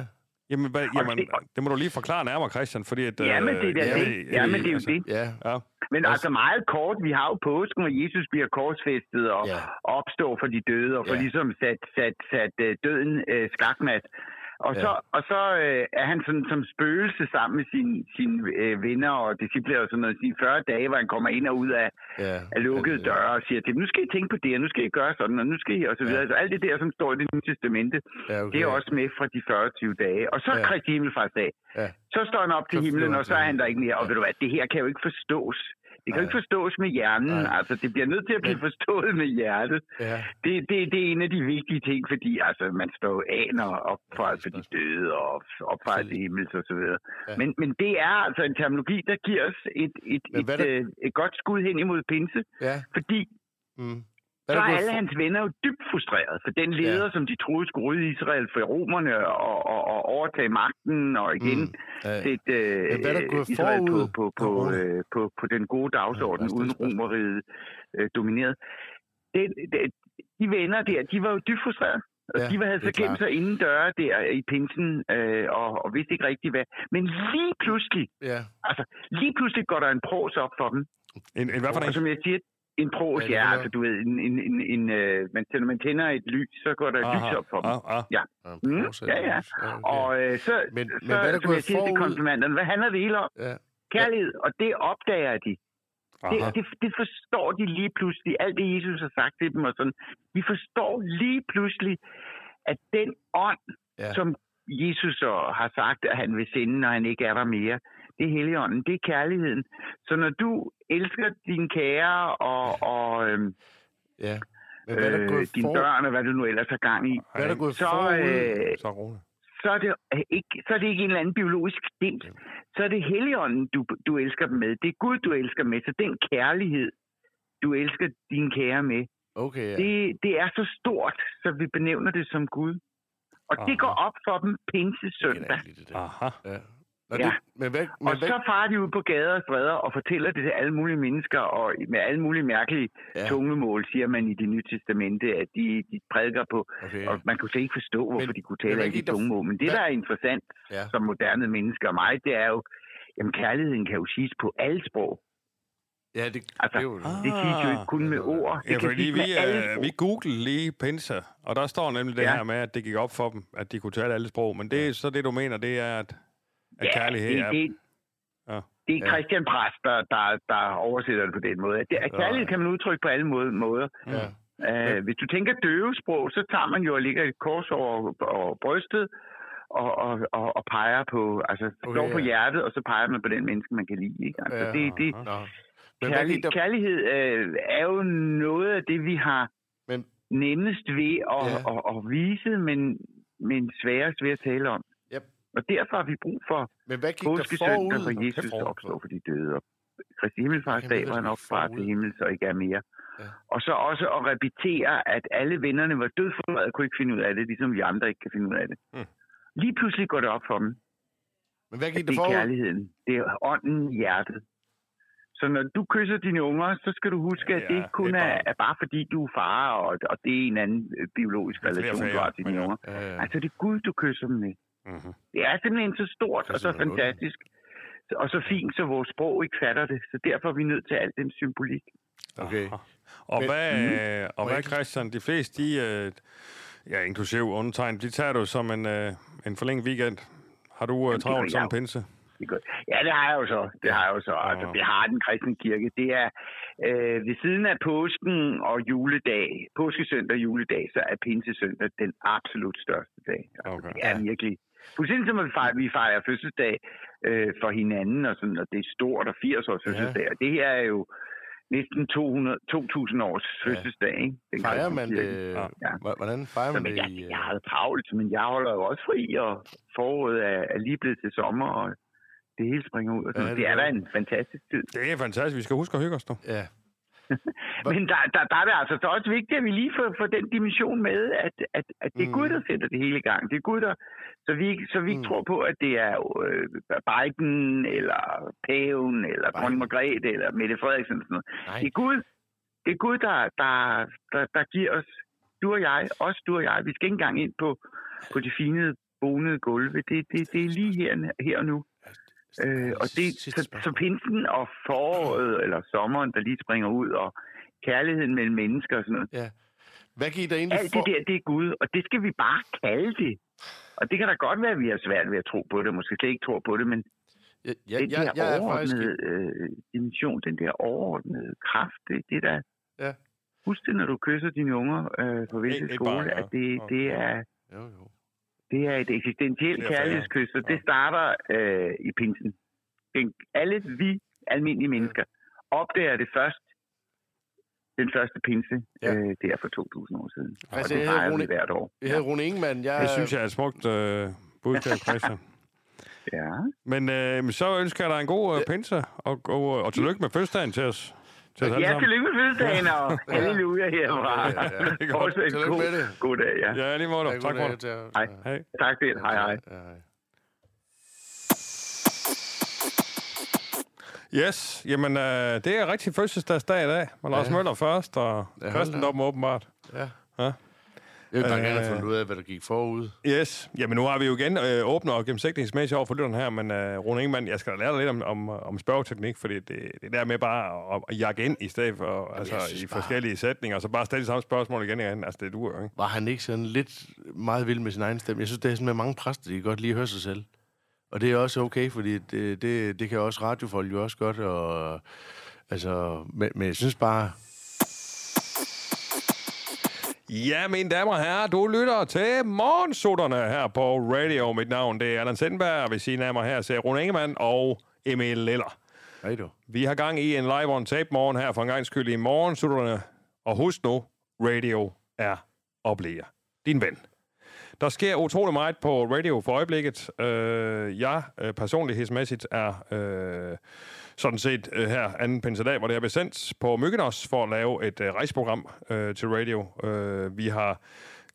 [SPEAKER 1] Jamen, hvad, jamen,
[SPEAKER 7] det-
[SPEAKER 1] det må du lige forklare nærmere, Christian, fordi at...
[SPEAKER 7] Ja, men det er da
[SPEAKER 1] øh,
[SPEAKER 7] det. Ja, men det er jo det.
[SPEAKER 2] Ja.
[SPEAKER 1] Ja,
[SPEAKER 7] Men
[SPEAKER 2] Også-
[SPEAKER 7] altså meget kort, vi har jo påsken, hvor Jesus bliver korsfæstet og
[SPEAKER 2] Ja.
[SPEAKER 7] opstår for de døde, og får
[SPEAKER 2] Ja.
[SPEAKER 7] ligesom sat, sat, sat øh, døden øh, skakmat. Og
[SPEAKER 2] Ja.
[SPEAKER 7] så, og så øh, er han sådan som spøgelse sammen med sine, sine øh, venner og discipler og sådan noget, de 40 dage, hvor han kommer ind og ud af,
[SPEAKER 2] ja.
[SPEAKER 7] af lukkede
[SPEAKER 2] Ja.
[SPEAKER 7] døre og siger til dem, nu skal I tænke på det, og nu skal I gøre sådan, og nu skal I, og så videre.
[SPEAKER 2] Ja.
[SPEAKER 7] Ja. Så alt det der, som står i det nye testamente,
[SPEAKER 2] Ja, okay.
[SPEAKER 7] det er også med fra de 40 dage. Og så
[SPEAKER 2] Ja.
[SPEAKER 7] Kristi Himmelfartsdag.
[SPEAKER 2] Ja.
[SPEAKER 7] Så står han op til
[SPEAKER 2] Så
[SPEAKER 7] himlen, og så er han der ikke mere. Og
[SPEAKER 2] Ja.
[SPEAKER 7] ved du hvad, det her kan jo ikke forstås. Det kan jo ikke forstås med hjernen.
[SPEAKER 2] Nej.
[SPEAKER 7] Altså, det bliver nødt til at blive forstået med hjertet.
[SPEAKER 2] Ja.
[SPEAKER 7] Det, det, det er en af de vigtige ting, fordi altså, man står jo aner opfaret for de døde og opfaret til himmels og så videre.
[SPEAKER 2] Ja.
[SPEAKER 7] Men, men det er altså en terminologi, der giver os et, et,
[SPEAKER 2] Men
[SPEAKER 7] et,
[SPEAKER 2] der-
[SPEAKER 7] øh, et godt skud hen imod pinse,
[SPEAKER 2] Ja.
[SPEAKER 7] fordi
[SPEAKER 2] Mm.
[SPEAKER 7] Så
[SPEAKER 2] der
[SPEAKER 7] er alle hans venner jo dybt frustreret, for den leder,
[SPEAKER 2] Ja.
[SPEAKER 7] som de troede skulle rydde Israel for romerne og, og, og overtage magten og igen
[SPEAKER 2] Mm. Ja.
[SPEAKER 7] sætte øh,
[SPEAKER 2] Men hvad er der gået
[SPEAKER 7] Israel på,
[SPEAKER 2] forud?
[SPEAKER 7] på, på, øh, på, på den gode dagsorden,
[SPEAKER 2] Ja,
[SPEAKER 7] uden romeriet øh, domineret. Det, det, de venner der, de var jo dybt frustrerede. Og
[SPEAKER 2] Ja,
[SPEAKER 7] ja, de havde så gemt sig inden døre der i pinsen, øh, og, og vidste ikke rigtigt hvad. Men lige pludselig,
[SPEAKER 2] Ja.
[SPEAKER 7] altså lige pludselig går der en pros op for dem.
[SPEAKER 1] En, en hvad for
[SPEAKER 7] Og
[SPEAKER 1] en?
[SPEAKER 7] som jeg siger, en pros,
[SPEAKER 2] Ja,
[SPEAKER 7] ja,
[SPEAKER 2] det
[SPEAKER 7] altså du ved, en, en, en, en øh, man, når man tænder et lys, så går der et lys op for dem.
[SPEAKER 1] ah, ah.
[SPEAKER 7] Ja.
[SPEAKER 2] Ja,
[SPEAKER 7] Mm, ja, ja.
[SPEAKER 2] okay.
[SPEAKER 7] Og øh, så,
[SPEAKER 2] Men-
[SPEAKER 7] så
[SPEAKER 2] men hvad er der
[SPEAKER 7] som jeg siger til konfirmanderne, hvad handler det hele om?
[SPEAKER 2] Ja.
[SPEAKER 7] Kærlighed, og det opdager de. Det,
[SPEAKER 1] Aha.
[SPEAKER 7] det, det forstår de lige pludselig. Alt det, Jesus har sagt til dem og sådan. De forstår lige pludselig, at den ånd,
[SPEAKER 2] Ja.
[SPEAKER 7] som Jesus så har sagt, at han vil sende, når han ikke er der mere, det er Helligånden, det er kærligheden. Så når du elsker din kære og, og øhm,
[SPEAKER 2] ja. Men hvad er der
[SPEAKER 7] øh, dine
[SPEAKER 2] for...
[SPEAKER 7] børn, og hvad du nu ellers har gang i,
[SPEAKER 2] Hvad er der gået
[SPEAKER 7] så, øh,
[SPEAKER 1] Så
[SPEAKER 7] er, det ikke, så er det ikke en eller anden biologisk stint. Så er det Helligånden, du, du elsker dem med. Det er Gud, du elsker med. Så den kærlighed, du elsker din kære med,
[SPEAKER 2] Okay, ja.
[SPEAKER 7] det, det er så stort, så vi benævner det som Gud. Og
[SPEAKER 1] Aha.
[SPEAKER 7] det går op for dem pinse
[SPEAKER 2] Det er det der.
[SPEAKER 1] Aha.
[SPEAKER 2] Ja. Nå,
[SPEAKER 7] Ja.
[SPEAKER 2] det, men hvad, men
[SPEAKER 7] Og
[SPEAKER 2] hvad,
[SPEAKER 7] så farer de ud på gader og stræder og fortæller det til alle mulige mennesker, og med alle mulige mærkelige
[SPEAKER 2] Ja.
[SPEAKER 7] tungemål, siger man i det nye testamente, at de, de prædiker på.
[SPEAKER 2] okay,
[SPEAKER 7] Og man kunne slet ikke forstå, hvorfor
[SPEAKER 2] Men-
[SPEAKER 7] de kunne tale
[SPEAKER 2] hvad
[SPEAKER 7] alle de tungemål. Men det, der er interessant
[SPEAKER 2] ja.
[SPEAKER 7] som moderne mennesker og mig, det er jo, jamen kærligheden kan jo siges på alle sprog.
[SPEAKER 2] Ja, det,
[SPEAKER 7] Altså,
[SPEAKER 2] det er jo...
[SPEAKER 7] Det siges jo ikke kun med ord. Det
[SPEAKER 1] Ja,
[SPEAKER 7] kan
[SPEAKER 1] fordi vi, øh, vi googlede lige pinse, og der står nemlig det
[SPEAKER 7] Ja.
[SPEAKER 1] her med, at det gik op for dem, at de kunne tale alle sprog. Men det er så det, du mener, det er, at, at
[SPEAKER 7] ja,
[SPEAKER 1] kærlighed
[SPEAKER 7] det,
[SPEAKER 1] er...
[SPEAKER 7] det,
[SPEAKER 1] Ja.
[SPEAKER 7] det er
[SPEAKER 2] Ja.
[SPEAKER 7] Christian Præst, der, der, der oversætter det på den måde. Det, at kærlighed kan man udtrykke på alle måde, måder.
[SPEAKER 2] Ja.
[SPEAKER 7] Uh, hvis du tænker døvesprog, så tager man jo og lægger et kors over, over brystet og, og, og, og peger på, altså
[SPEAKER 2] Okay,
[SPEAKER 7] slår på
[SPEAKER 2] ja.
[SPEAKER 7] hjertet, og så peger man på den menneske, man kan lide. Ikke? Altså,
[SPEAKER 2] Ja,
[SPEAKER 7] det, det,
[SPEAKER 2] Nå. Men der...
[SPEAKER 7] kærlighed øh, er jo noget af det, vi har
[SPEAKER 2] Men,
[SPEAKER 7] nemmest ved at,
[SPEAKER 2] Ja.
[SPEAKER 7] ja. at, at vise, men, men sværest ved at tale om. Og derfor har vi brug for
[SPEAKER 2] men hvad gik der
[SPEAKER 7] påskesøndag,
[SPEAKER 2] forud?
[SPEAKER 7] hvor Jesus
[SPEAKER 1] hvor-
[SPEAKER 7] opstår for de døde. Og Kristi Himmelfars
[SPEAKER 2] Jamen,
[SPEAKER 7] dag, hvor han opfarer til himmel, så ikke er mere.
[SPEAKER 2] Ja.
[SPEAKER 7] Og så også at repetere, at alle vennerne var dødforladet og kunne ikke finde ud af det, ligesom vi andre ikke kan finde ud af det.
[SPEAKER 1] Mm.
[SPEAKER 7] Lige pludselig går det op for dem,
[SPEAKER 2] Men hvad
[SPEAKER 7] at
[SPEAKER 2] gik
[SPEAKER 7] det
[SPEAKER 2] der
[SPEAKER 7] er
[SPEAKER 2] forud?
[SPEAKER 7] kærligheden. Det er ånden i hjertet. Så når du kysser dine unger, så skal du huske, at
[SPEAKER 1] Ja,
[SPEAKER 7] det ikke kun
[SPEAKER 1] det er
[SPEAKER 7] er,
[SPEAKER 1] bare-
[SPEAKER 7] er bare fordi, du er far, og, og det er en anden øh, biologisk
[SPEAKER 1] Flere
[SPEAKER 7] relation, du
[SPEAKER 1] fag,
[SPEAKER 7] har til dine
[SPEAKER 1] ja.
[SPEAKER 7] unger.
[SPEAKER 2] Ja, ja.
[SPEAKER 7] Altså, det er Gud, du kysser dem med.
[SPEAKER 1] Mm-hmm.
[SPEAKER 7] Det er simpelthen så stort og så fantastisk, og så fint, så vores sprog ikke fatter det. Så derfor er vi nødt til al den symbolik.
[SPEAKER 2] Okay.
[SPEAKER 1] Og
[SPEAKER 2] Men-
[SPEAKER 1] hvad, øh, og hvad Christian, de fleste, de, øh, ja, inklusiv undertegn, de tager du som en, øh, en forlænget weekend. Har du øh,
[SPEAKER 7] Jamen,
[SPEAKER 1] travlt som pinse?
[SPEAKER 7] Det. Ja, det har jeg jo så. Det har jeg jo så. Altså, det har den kristne kirke. Det er øh, ved siden af påsken og juledag, påskesøndag og juledag, så er pinsesøndag den absolut største dag. Altså,
[SPEAKER 1] Okay.
[SPEAKER 7] Det er virkelig. Fuldstændig som vi fejrer, vi fejrer fødselsdag øh, for hinanden, og, sådan, og det er stort og 80 års
[SPEAKER 2] Ja.
[SPEAKER 7] fødselsdag. Og det her er jo næsten 200, 2.000 års fødselsdag. Ikke? Den
[SPEAKER 2] Fejrer man det?
[SPEAKER 1] Ja.
[SPEAKER 7] Ja.
[SPEAKER 2] H- Hvordan fejrer
[SPEAKER 7] Så,
[SPEAKER 2] man
[SPEAKER 7] men
[SPEAKER 2] det?
[SPEAKER 7] jeg,
[SPEAKER 2] i, øh,
[SPEAKER 7] jeg har travlt, men jeg holder jo også fri, og foråret er, er lige blevet til sommer, og det hele springer ud. Og sådan.
[SPEAKER 2] Ja,
[SPEAKER 7] Ja,
[SPEAKER 2] det
[SPEAKER 7] det, er da en fantastisk tid.
[SPEAKER 1] Det er fantastisk. Vi skal huske at hygge os nu.
[SPEAKER 2] Ja.
[SPEAKER 7] Men der, der, der er det altså så også vigtigt, at vi lige får, får den dimension med, at, at, at det er
[SPEAKER 2] Mm.
[SPEAKER 7] Gud, der sætter det hele i gang. Det er Gud, der... Så vi, ikke- så vi
[SPEAKER 2] Mm.
[SPEAKER 7] tror på, at det er øh, Biden, eller Paven, eller. Dronning Margrethe, eller Mette Frederiksen. Sådan noget.
[SPEAKER 2] Nej.
[SPEAKER 7] Det er Gud, det er Gud der, der, der, der giver os, du og jeg, også du og jeg, vi skal ikke engang ind på, på de fine bonede gulve. Det, det, det er lige her, her og nu. Øh, og det, så, så pinsen og foråret, eller sommeren, der lige springer ud, og kærligheden mellem mennesker og sådan noget.
[SPEAKER 2] Ja. Hvad gik der egentlig
[SPEAKER 7] Alt
[SPEAKER 2] for...
[SPEAKER 7] det der, det er Gud, og det skal vi bare kalde det. Og det kan da godt være, at vi har svært ved at tro på det, måske slet ikke tror på det, men
[SPEAKER 2] Ja, ja,
[SPEAKER 7] den
[SPEAKER 2] jeg,
[SPEAKER 7] der
[SPEAKER 2] jeg er faktisk...
[SPEAKER 7] øh, dimension, den der overordnede kraft, det, det der...
[SPEAKER 2] Ja.
[SPEAKER 7] Husk det, når du kysser dine unger øh, på visse skole,
[SPEAKER 1] bare, ja.
[SPEAKER 7] at det, det, er,
[SPEAKER 2] Jo, jo.
[SPEAKER 7] Det er et eksistentielt kærlighedskys, og det starter øh, i pinsen. Den, alle vi almindelige mennesker opdager det først den første pinse,
[SPEAKER 2] Ja.
[SPEAKER 7] øh, der for 2000 år siden.
[SPEAKER 2] Altså,
[SPEAKER 7] og det
[SPEAKER 2] jeg havde
[SPEAKER 7] fejrer vi
[SPEAKER 2] Rune-
[SPEAKER 7] hvert år.
[SPEAKER 2] Jeg hedder Rune Ingemann. Jeg,
[SPEAKER 1] Det synes jeg er et smukt øh, budskab, Christian.
[SPEAKER 7] Ja.
[SPEAKER 1] Men øh, så ønsker jeg dig en god øh, pinse, og, og, og tillykke med fødselsdagen til os. Til alle
[SPEAKER 7] Ja, tillykke med fødselsdagen, og halleluja herfra.
[SPEAKER 2] Ja, ja, ja.
[SPEAKER 1] Det er godt.
[SPEAKER 2] Tillykke
[SPEAKER 7] god,
[SPEAKER 2] med det.
[SPEAKER 7] god dag, ja.
[SPEAKER 1] Ja, lige måde.
[SPEAKER 2] Ja,
[SPEAKER 1] Tak for det.
[SPEAKER 2] til.
[SPEAKER 7] Hej.
[SPEAKER 1] Hej.
[SPEAKER 7] Tak for det. Hej, hej.
[SPEAKER 1] Yes, jamen øh, det er rigtig fødselsdagsdag i dag. Med Lars
[SPEAKER 2] Ja.
[SPEAKER 1] Møller først, og kristendommen åbenbart.
[SPEAKER 2] Ja.
[SPEAKER 1] Ja.
[SPEAKER 2] Jeg vil bare gerne have
[SPEAKER 1] Øh.
[SPEAKER 2] fundet ud af, hvad der gik forud.
[SPEAKER 1] Yes. Jamen, nu har vi jo igen øh, åbnet og gennemsigtighedsmæssigt over for lytteren her, men øh, Rune Ingemann, jeg skal da lære dig lidt om, om, om spørgeteknik, fordi det, det der med bare at, at jakke ind i stedet for, altså,
[SPEAKER 2] jeg synes
[SPEAKER 1] i
[SPEAKER 2] bare-
[SPEAKER 1] forskellige sætninger, og så bare stille samme spørgsmål igen igen. Altså, det duer jo ikke.
[SPEAKER 2] Var han ikke sådan lidt meget vild med sin egen stemme? Jeg synes, det er sådan med mange præster, de kan godt lige høre sig selv. Og det er også okay, fordi det, det, det kan også radiofolk jo også godt. Og, altså, men, men jeg synes bare...
[SPEAKER 1] Ja, mine damer og herrer, du lytter til Morgensutterne her på radio. Mit navn det er Allan Sindberg, og ved siden af mig her ser Rune Ingemann og Emil Liller.
[SPEAKER 2] Hej du.
[SPEAKER 1] Vi har gang i en live on tape morgen her for en gang skyld i Morgensutterne. Og husk nu, radio er og bliver din ven. Der sker utrolig meget på radio for øjeblikket. Øh, jeg øh, personlighedsmæssigt er øh, sådan set øh, her anden pinsedag, hvor det her blev sendt på Myggenos for at lave et øh, rejseprogram øh, til radio. Øh, vi har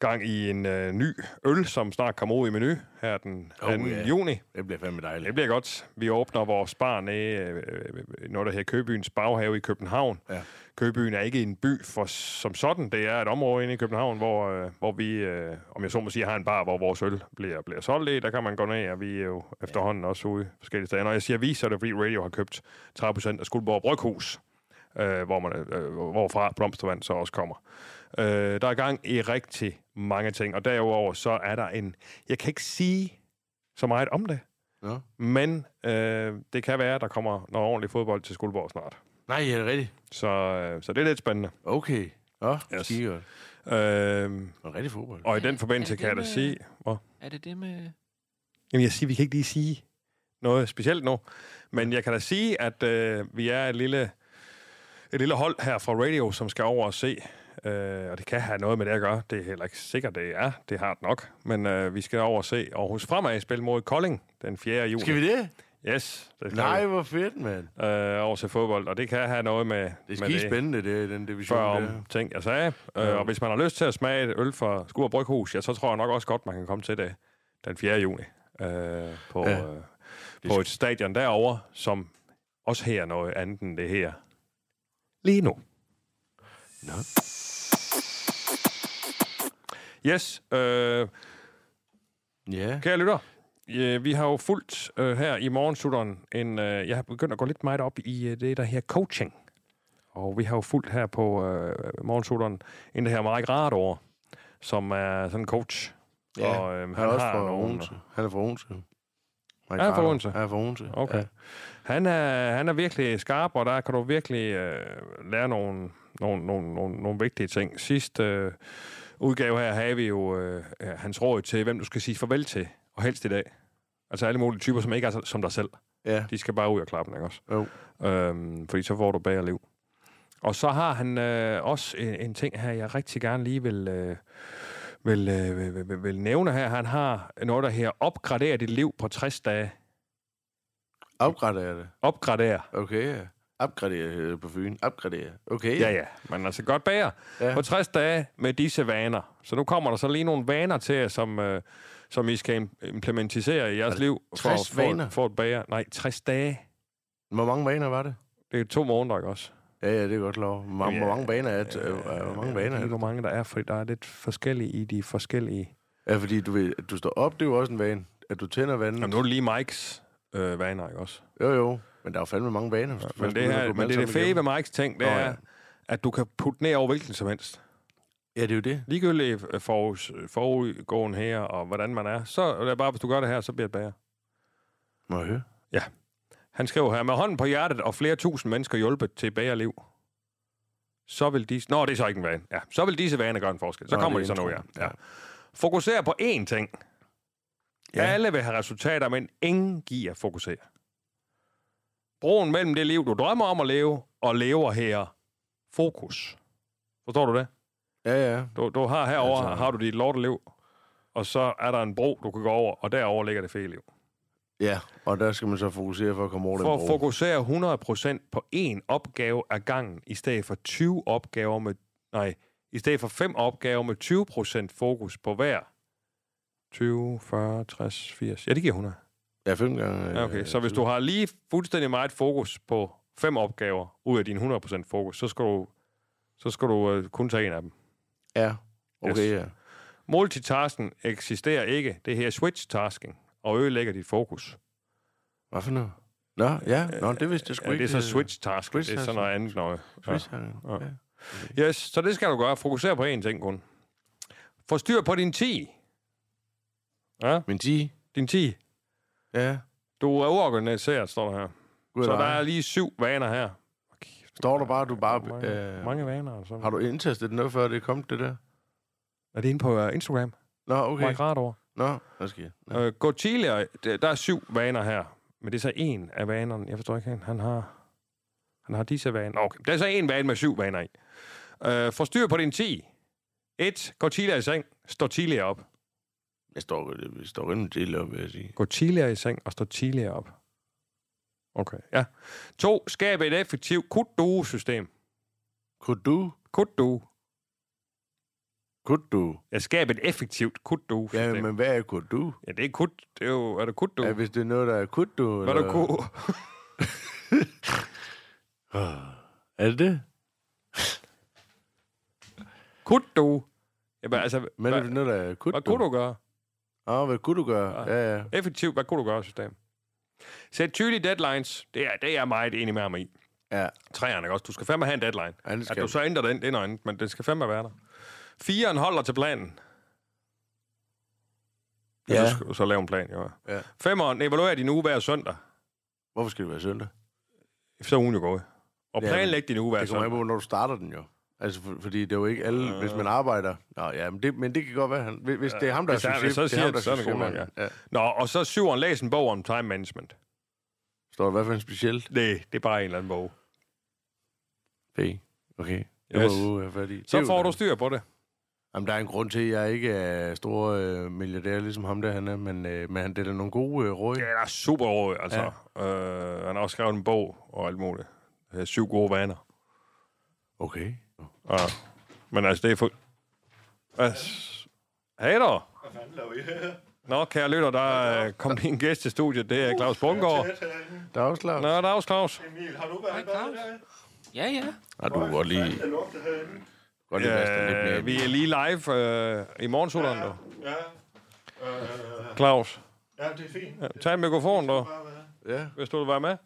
[SPEAKER 1] gang i en øh, ny øl, som snart kommer ud i menu her den 2.
[SPEAKER 2] Oh, ja.
[SPEAKER 1] juni.
[SPEAKER 2] Det bliver fandme dejligt.
[SPEAKER 1] Det bliver godt. Vi åbner vores bar nede, øh, noget der hedder Købyens Baghave i København.
[SPEAKER 2] Ja.
[SPEAKER 1] Købyen er ikke en by for, som sådan. Det er et område inde i København, hvor, øh, hvor vi, øh, om jeg så må sige, har en bar, hvor vores øl bliver, bliver solgt i. Der kan man gå ned, og vi er jo efterhånden også ude forskellige steder. Når jeg siger vi, så er det fordi Radio har købt 30% af Skuldborg Bryghus, øh, hvor man, øh, hvorfra Blomstervand så også kommer. Øh, der er gang i rigtig mange ting, og derudover så er der en... Jeg kan ikke sige så meget om det,
[SPEAKER 2] Nå.
[SPEAKER 1] men øh, det kan være, at der kommer noget ordentligt fodbold til Skuldborg snart.
[SPEAKER 2] Nej, er det rigtigt?
[SPEAKER 1] Så, øh, så det er lidt spændende.
[SPEAKER 2] Okay. Åh,
[SPEAKER 1] Yes.
[SPEAKER 2] yes. godt.
[SPEAKER 1] Øh,
[SPEAKER 2] Og rigtig fodbold.
[SPEAKER 1] og i den forbindelse
[SPEAKER 3] det
[SPEAKER 1] kan jeg da sige... Hvor?
[SPEAKER 3] Er det det med...
[SPEAKER 1] Jamen, jeg siger, vi kan ikke lige sige noget specielt nu. Men jeg kan da sige, at øh, vi er et lille, et lille hold her fra Radio, som skal over og se. Øh, og det kan have noget med det at gøre. Det er heller ikke sikkert, det er. Det har det nok. Men øh, vi skal over og se Aarhus Fremad spille mod Kolding den 4. juni.
[SPEAKER 2] Skal vi det?
[SPEAKER 1] Yes. Det
[SPEAKER 2] Nej, hvor fedt, mand.
[SPEAKER 1] Øh, over til fodbold. Og det kan have noget med,
[SPEAKER 2] Det er
[SPEAKER 1] med
[SPEAKER 2] skide spændende, det, den division
[SPEAKER 1] før
[SPEAKER 2] der.
[SPEAKER 1] om ting, jeg sagde. Øh, og hvis man har lyst til at smage et øl fra Skur Bryghus, ja, så tror jeg nok også godt, man kan komme til det den 4. juni øh, på,
[SPEAKER 2] Ja.
[SPEAKER 1] øh, på et stadion derovre, som også her noget andet end det her. Lige nu.
[SPEAKER 2] Nå.
[SPEAKER 1] Yes, øh,
[SPEAKER 2] Ja.
[SPEAKER 1] kære lytter, ja, vi har jo fulgt øh, her i morgensutteren en, øh, jeg har begyndt at gå lidt meget op i øh, det, der her coaching. Og vi har jo fulgt her på øh, morgensutteren en, der her Mark Rador, som er sådan en coach.
[SPEAKER 2] Ja,
[SPEAKER 1] og, øh,
[SPEAKER 2] Han er også fra Odense. Han er fra Odense. Han
[SPEAKER 1] er fra Odense?
[SPEAKER 2] Han er fra Odense.
[SPEAKER 1] Okay.
[SPEAKER 2] Ja.
[SPEAKER 1] Han, er, han er virkelig skarp, og der kan du virkelig øh, lære nogle, nogle, nogle, nogle, nogle vigtige ting. Sidste øh, udgave her havde vi jo øh, øh, hans råd til, hvem du skal sige farvel til, og helst i dag. Altså alle mulige typer, som ikke er som dig selv.
[SPEAKER 2] Ja.
[SPEAKER 1] De skal bare ud og klappe den, ikke også?
[SPEAKER 2] Jo.
[SPEAKER 1] Øhm, fordi så får du bedre liv. Og så har han øh, også en, en ting her, jeg rigtig gerne lige vil, øh, vil, øh, vil, vil, vil nævne her. Han har noget, der her opgradere dit liv på 60 dage.
[SPEAKER 2] Opgradere det.
[SPEAKER 1] Opgradere.
[SPEAKER 2] Okay, ja. Opgradere øh, på Fyn. Opgradere. Okay.
[SPEAKER 1] Ja, ja. Men altså godt bager.
[SPEAKER 2] Ja.
[SPEAKER 1] Ja. På 60 dage med disse vaner. Så nu kommer der så lige nogle vaner til jer, som, øh, som I skal im- implementere i jeres liv.
[SPEAKER 2] 60
[SPEAKER 1] for,
[SPEAKER 2] vaner?
[SPEAKER 1] For, for at bager. Nej, 60 dage.
[SPEAKER 2] Hvor mange baner var det?
[SPEAKER 1] Det er to måneder, ikke også?
[SPEAKER 2] Ja, ja, det er godt lov. Hvor,
[SPEAKER 1] Ja.
[SPEAKER 2] hvor mange baner er det? Øh, Hvor mange baner
[SPEAKER 1] Jeg
[SPEAKER 2] er det?
[SPEAKER 1] hvor mange der er, fordi der er lidt forskellige i de forskellige...
[SPEAKER 2] Ja, fordi du ved, at du står op, det er jo også en vane. At du tænder vandet.
[SPEAKER 1] Jamen, nu er det lige Mikes øh, vaner, ikke også?
[SPEAKER 2] Jo, jo. Men der er jo fandme mange baner. du
[SPEAKER 1] Men det, her, men det, er det fede med Mikes ting, det
[SPEAKER 2] Nå,
[SPEAKER 1] er,
[SPEAKER 2] ja.
[SPEAKER 1] at du kan putte ned over hvilken som helst.
[SPEAKER 2] Ja, det er jo det.
[SPEAKER 1] Ligegyldigt øh, forud, forudgående her, og hvordan man er, så er det bare, hvis du gør det her, så bliver det bedre.
[SPEAKER 2] Må jeg høre?
[SPEAKER 1] Han skriver her, med hånden på hjertet og flere tusind mennesker hjulpet til et bedre liv. Så vil disse... Nå, det er så ikke en vane. Ja, så vil disse vaner gøre en forskel. Så
[SPEAKER 2] Nå,
[SPEAKER 1] kommer
[SPEAKER 2] det
[SPEAKER 1] de så nu, ja. ja. Fokuser på én ting.
[SPEAKER 2] Ja.
[SPEAKER 1] Ja. Alle vil have resultater, men ingen giver fokusere. Broen mellem det liv, du drømmer om at leve, og lever her. Fokus. Forstår du det?
[SPEAKER 2] Ja, ja.
[SPEAKER 1] Du, du har herover
[SPEAKER 2] Altså-
[SPEAKER 1] har du dit lorteliv, og så er der en bro, du kan gå over, og derover ligger det fede liv.
[SPEAKER 2] Ja, og der skal man så fokusere for at komme over den
[SPEAKER 1] For at
[SPEAKER 2] bro.
[SPEAKER 1] fokusere 100% på én opgave ad gangen, i stedet for 20 opgaver med... Nej, i stedet for 5 opgaver med 20% fokus på hver. 20, 40, 60, 80... Ja, det giver 100.
[SPEAKER 2] Ja, fem gange.
[SPEAKER 1] Ja, okay,
[SPEAKER 2] øh,
[SPEAKER 1] så hvis du har lige fuldstændig meget fokus på fem opgaver ud af din 100% fokus, så skal du, så skal du øh, kun tage en af dem.
[SPEAKER 2] Ja, Okay, ja.
[SPEAKER 1] Multitasking eksisterer ikke. Det her switch-tasking, og ødelægger dit fokus.
[SPEAKER 2] Hvad for noget? Nå, ja. Nå, det vidste jeg sgu
[SPEAKER 1] Ja,
[SPEAKER 2] ikke.
[SPEAKER 1] det er så switch-tasking. Det er sådan noget andet noget. Ja.
[SPEAKER 2] Switch, ja.
[SPEAKER 1] Ja. Yes, så det skal du gøre. Fokusere på én ting kun. Få styr på din 10. Ja,
[SPEAKER 2] Men de...
[SPEAKER 1] din 10.
[SPEAKER 2] Ja.
[SPEAKER 1] Du er uorganiseret, står der her.
[SPEAKER 2] Gud,
[SPEAKER 1] Så der er lige syv vaner her.
[SPEAKER 2] Står der bare, du bare...
[SPEAKER 1] Mange,
[SPEAKER 2] Øh,
[SPEAKER 1] mange vaner. Altså.
[SPEAKER 2] har du indtastet noget, før det er kommet, det der?
[SPEAKER 1] Er det inde på uh, Instagram?
[SPEAKER 2] Nå, okay.
[SPEAKER 1] Mike Rador.
[SPEAKER 2] Nå, hvad sker der?
[SPEAKER 1] Øh, gå tidligere. Der er syv vaner her. Men det er så en af vanerne. Jeg forstår ikke, han- han har... Han har disse vaner. Okay, der er så en vane med syv vaner i. Øh, få styr på din 10. 1. Gå tidligere i seng. Stå tidligere op.
[SPEAKER 2] Jeg står, det står rimelig del op, vil jeg sige.
[SPEAKER 1] Gå tidligere i seng og stå tidligere op. Okay, ja. 2. Skab et effektivt kuddu-system.
[SPEAKER 2] Kunne du?
[SPEAKER 1] Kuddu.
[SPEAKER 2] Kunne du?
[SPEAKER 1] Ja, skab et effektivt kuddu-system.
[SPEAKER 2] Ja, men hvad er kunne du?
[SPEAKER 1] Ja, det er kud. Det er jo... Er det kuddu?
[SPEAKER 2] Ja, hvis det er noget, der er kunne du?
[SPEAKER 1] Hvad er der ku?
[SPEAKER 2] Er det det?
[SPEAKER 1] Kuddu. Jamen, altså...
[SPEAKER 2] Men er
[SPEAKER 1] hvad,
[SPEAKER 2] det noget, der er kunne
[SPEAKER 1] hvad kunne du gøre?
[SPEAKER 2] Ah, hvad kunne du gøre? Ja, ja.
[SPEAKER 1] Effektivt, hvad kunne du gøre, system? Sæt tydelige deadlines. Det er, det er meget enig med ham i.
[SPEAKER 2] Ja,
[SPEAKER 1] Træerne, også? Du skal fandme have en deadline.
[SPEAKER 2] ja det
[SPEAKER 1] At
[SPEAKER 2] skal
[SPEAKER 1] du så ændrer den, det er noget andet, men det skal fandme være der. Firen holder til planen. Ja.
[SPEAKER 2] Ja.
[SPEAKER 1] Så skal så lave en plan, jo.
[SPEAKER 2] Ja.
[SPEAKER 1] Femeren evaluerer din uge hver søndag.
[SPEAKER 2] Hvorfor skal det være søndag?
[SPEAKER 1] Så er ugen jo gået. Og
[SPEAKER 2] Ja,
[SPEAKER 1] planlæg din uge hver
[SPEAKER 2] Det kommer an
[SPEAKER 1] søndag.
[SPEAKER 2] på, når du starter den jo. Altså, for, fordi det er jo ikke alle, hvis man arbejder... Nå, ja, men det, men det kan godt være, han, hvis det er ham, der er
[SPEAKER 1] hvis han-
[SPEAKER 2] succes,
[SPEAKER 1] så
[SPEAKER 2] det er
[SPEAKER 1] siger
[SPEAKER 2] ham, der
[SPEAKER 1] så er
[SPEAKER 2] er
[SPEAKER 1] det
[SPEAKER 2] succesmand. Ja.
[SPEAKER 1] Nå, og så syveren, læs en bog om time management.
[SPEAKER 2] Står der hvad for en specielt?
[SPEAKER 1] Nej, det er bare en eller anden bog.
[SPEAKER 2] P. Okay. Det
[SPEAKER 1] Yes.
[SPEAKER 2] var uge, jeg fat i. Det er
[SPEAKER 1] Så får
[SPEAKER 2] da-
[SPEAKER 1] du styr på det.
[SPEAKER 2] Jamen, der er en grund til, at jeg ikke er stor øh, milliardær, ligesom ham der, han er, men, øh, men han deler nogle gode øh, råd.
[SPEAKER 1] Ja, der er super råd, altså. Ja. Øh, han har også skrevet en bog og alt muligt. Det er syv gode vaner.
[SPEAKER 2] Okay.
[SPEAKER 1] Ja. Men altså, det er for... Altså, Hej der. Nå, kære lytter, der er kommet lige en gæst til studiet. Det er Claus Bundgaard.
[SPEAKER 2] Der er også klar.
[SPEAKER 1] Nå, der også Claus.
[SPEAKER 8] Emil, har du været i bad
[SPEAKER 3] Claus.
[SPEAKER 8] i?
[SPEAKER 3] Ja, ja.
[SPEAKER 2] Ja, du godt lige, godt lige vaske lidt mere.
[SPEAKER 1] Øh, vi er lige live øh, i morgensutteren, du.
[SPEAKER 8] Ja. Øh,
[SPEAKER 1] Claus,
[SPEAKER 8] ja, det er fint.
[SPEAKER 1] ja, tag en mikrofon, du.
[SPEAKER 2] Ja,
[SPEAKER 1] hvis du vil være med.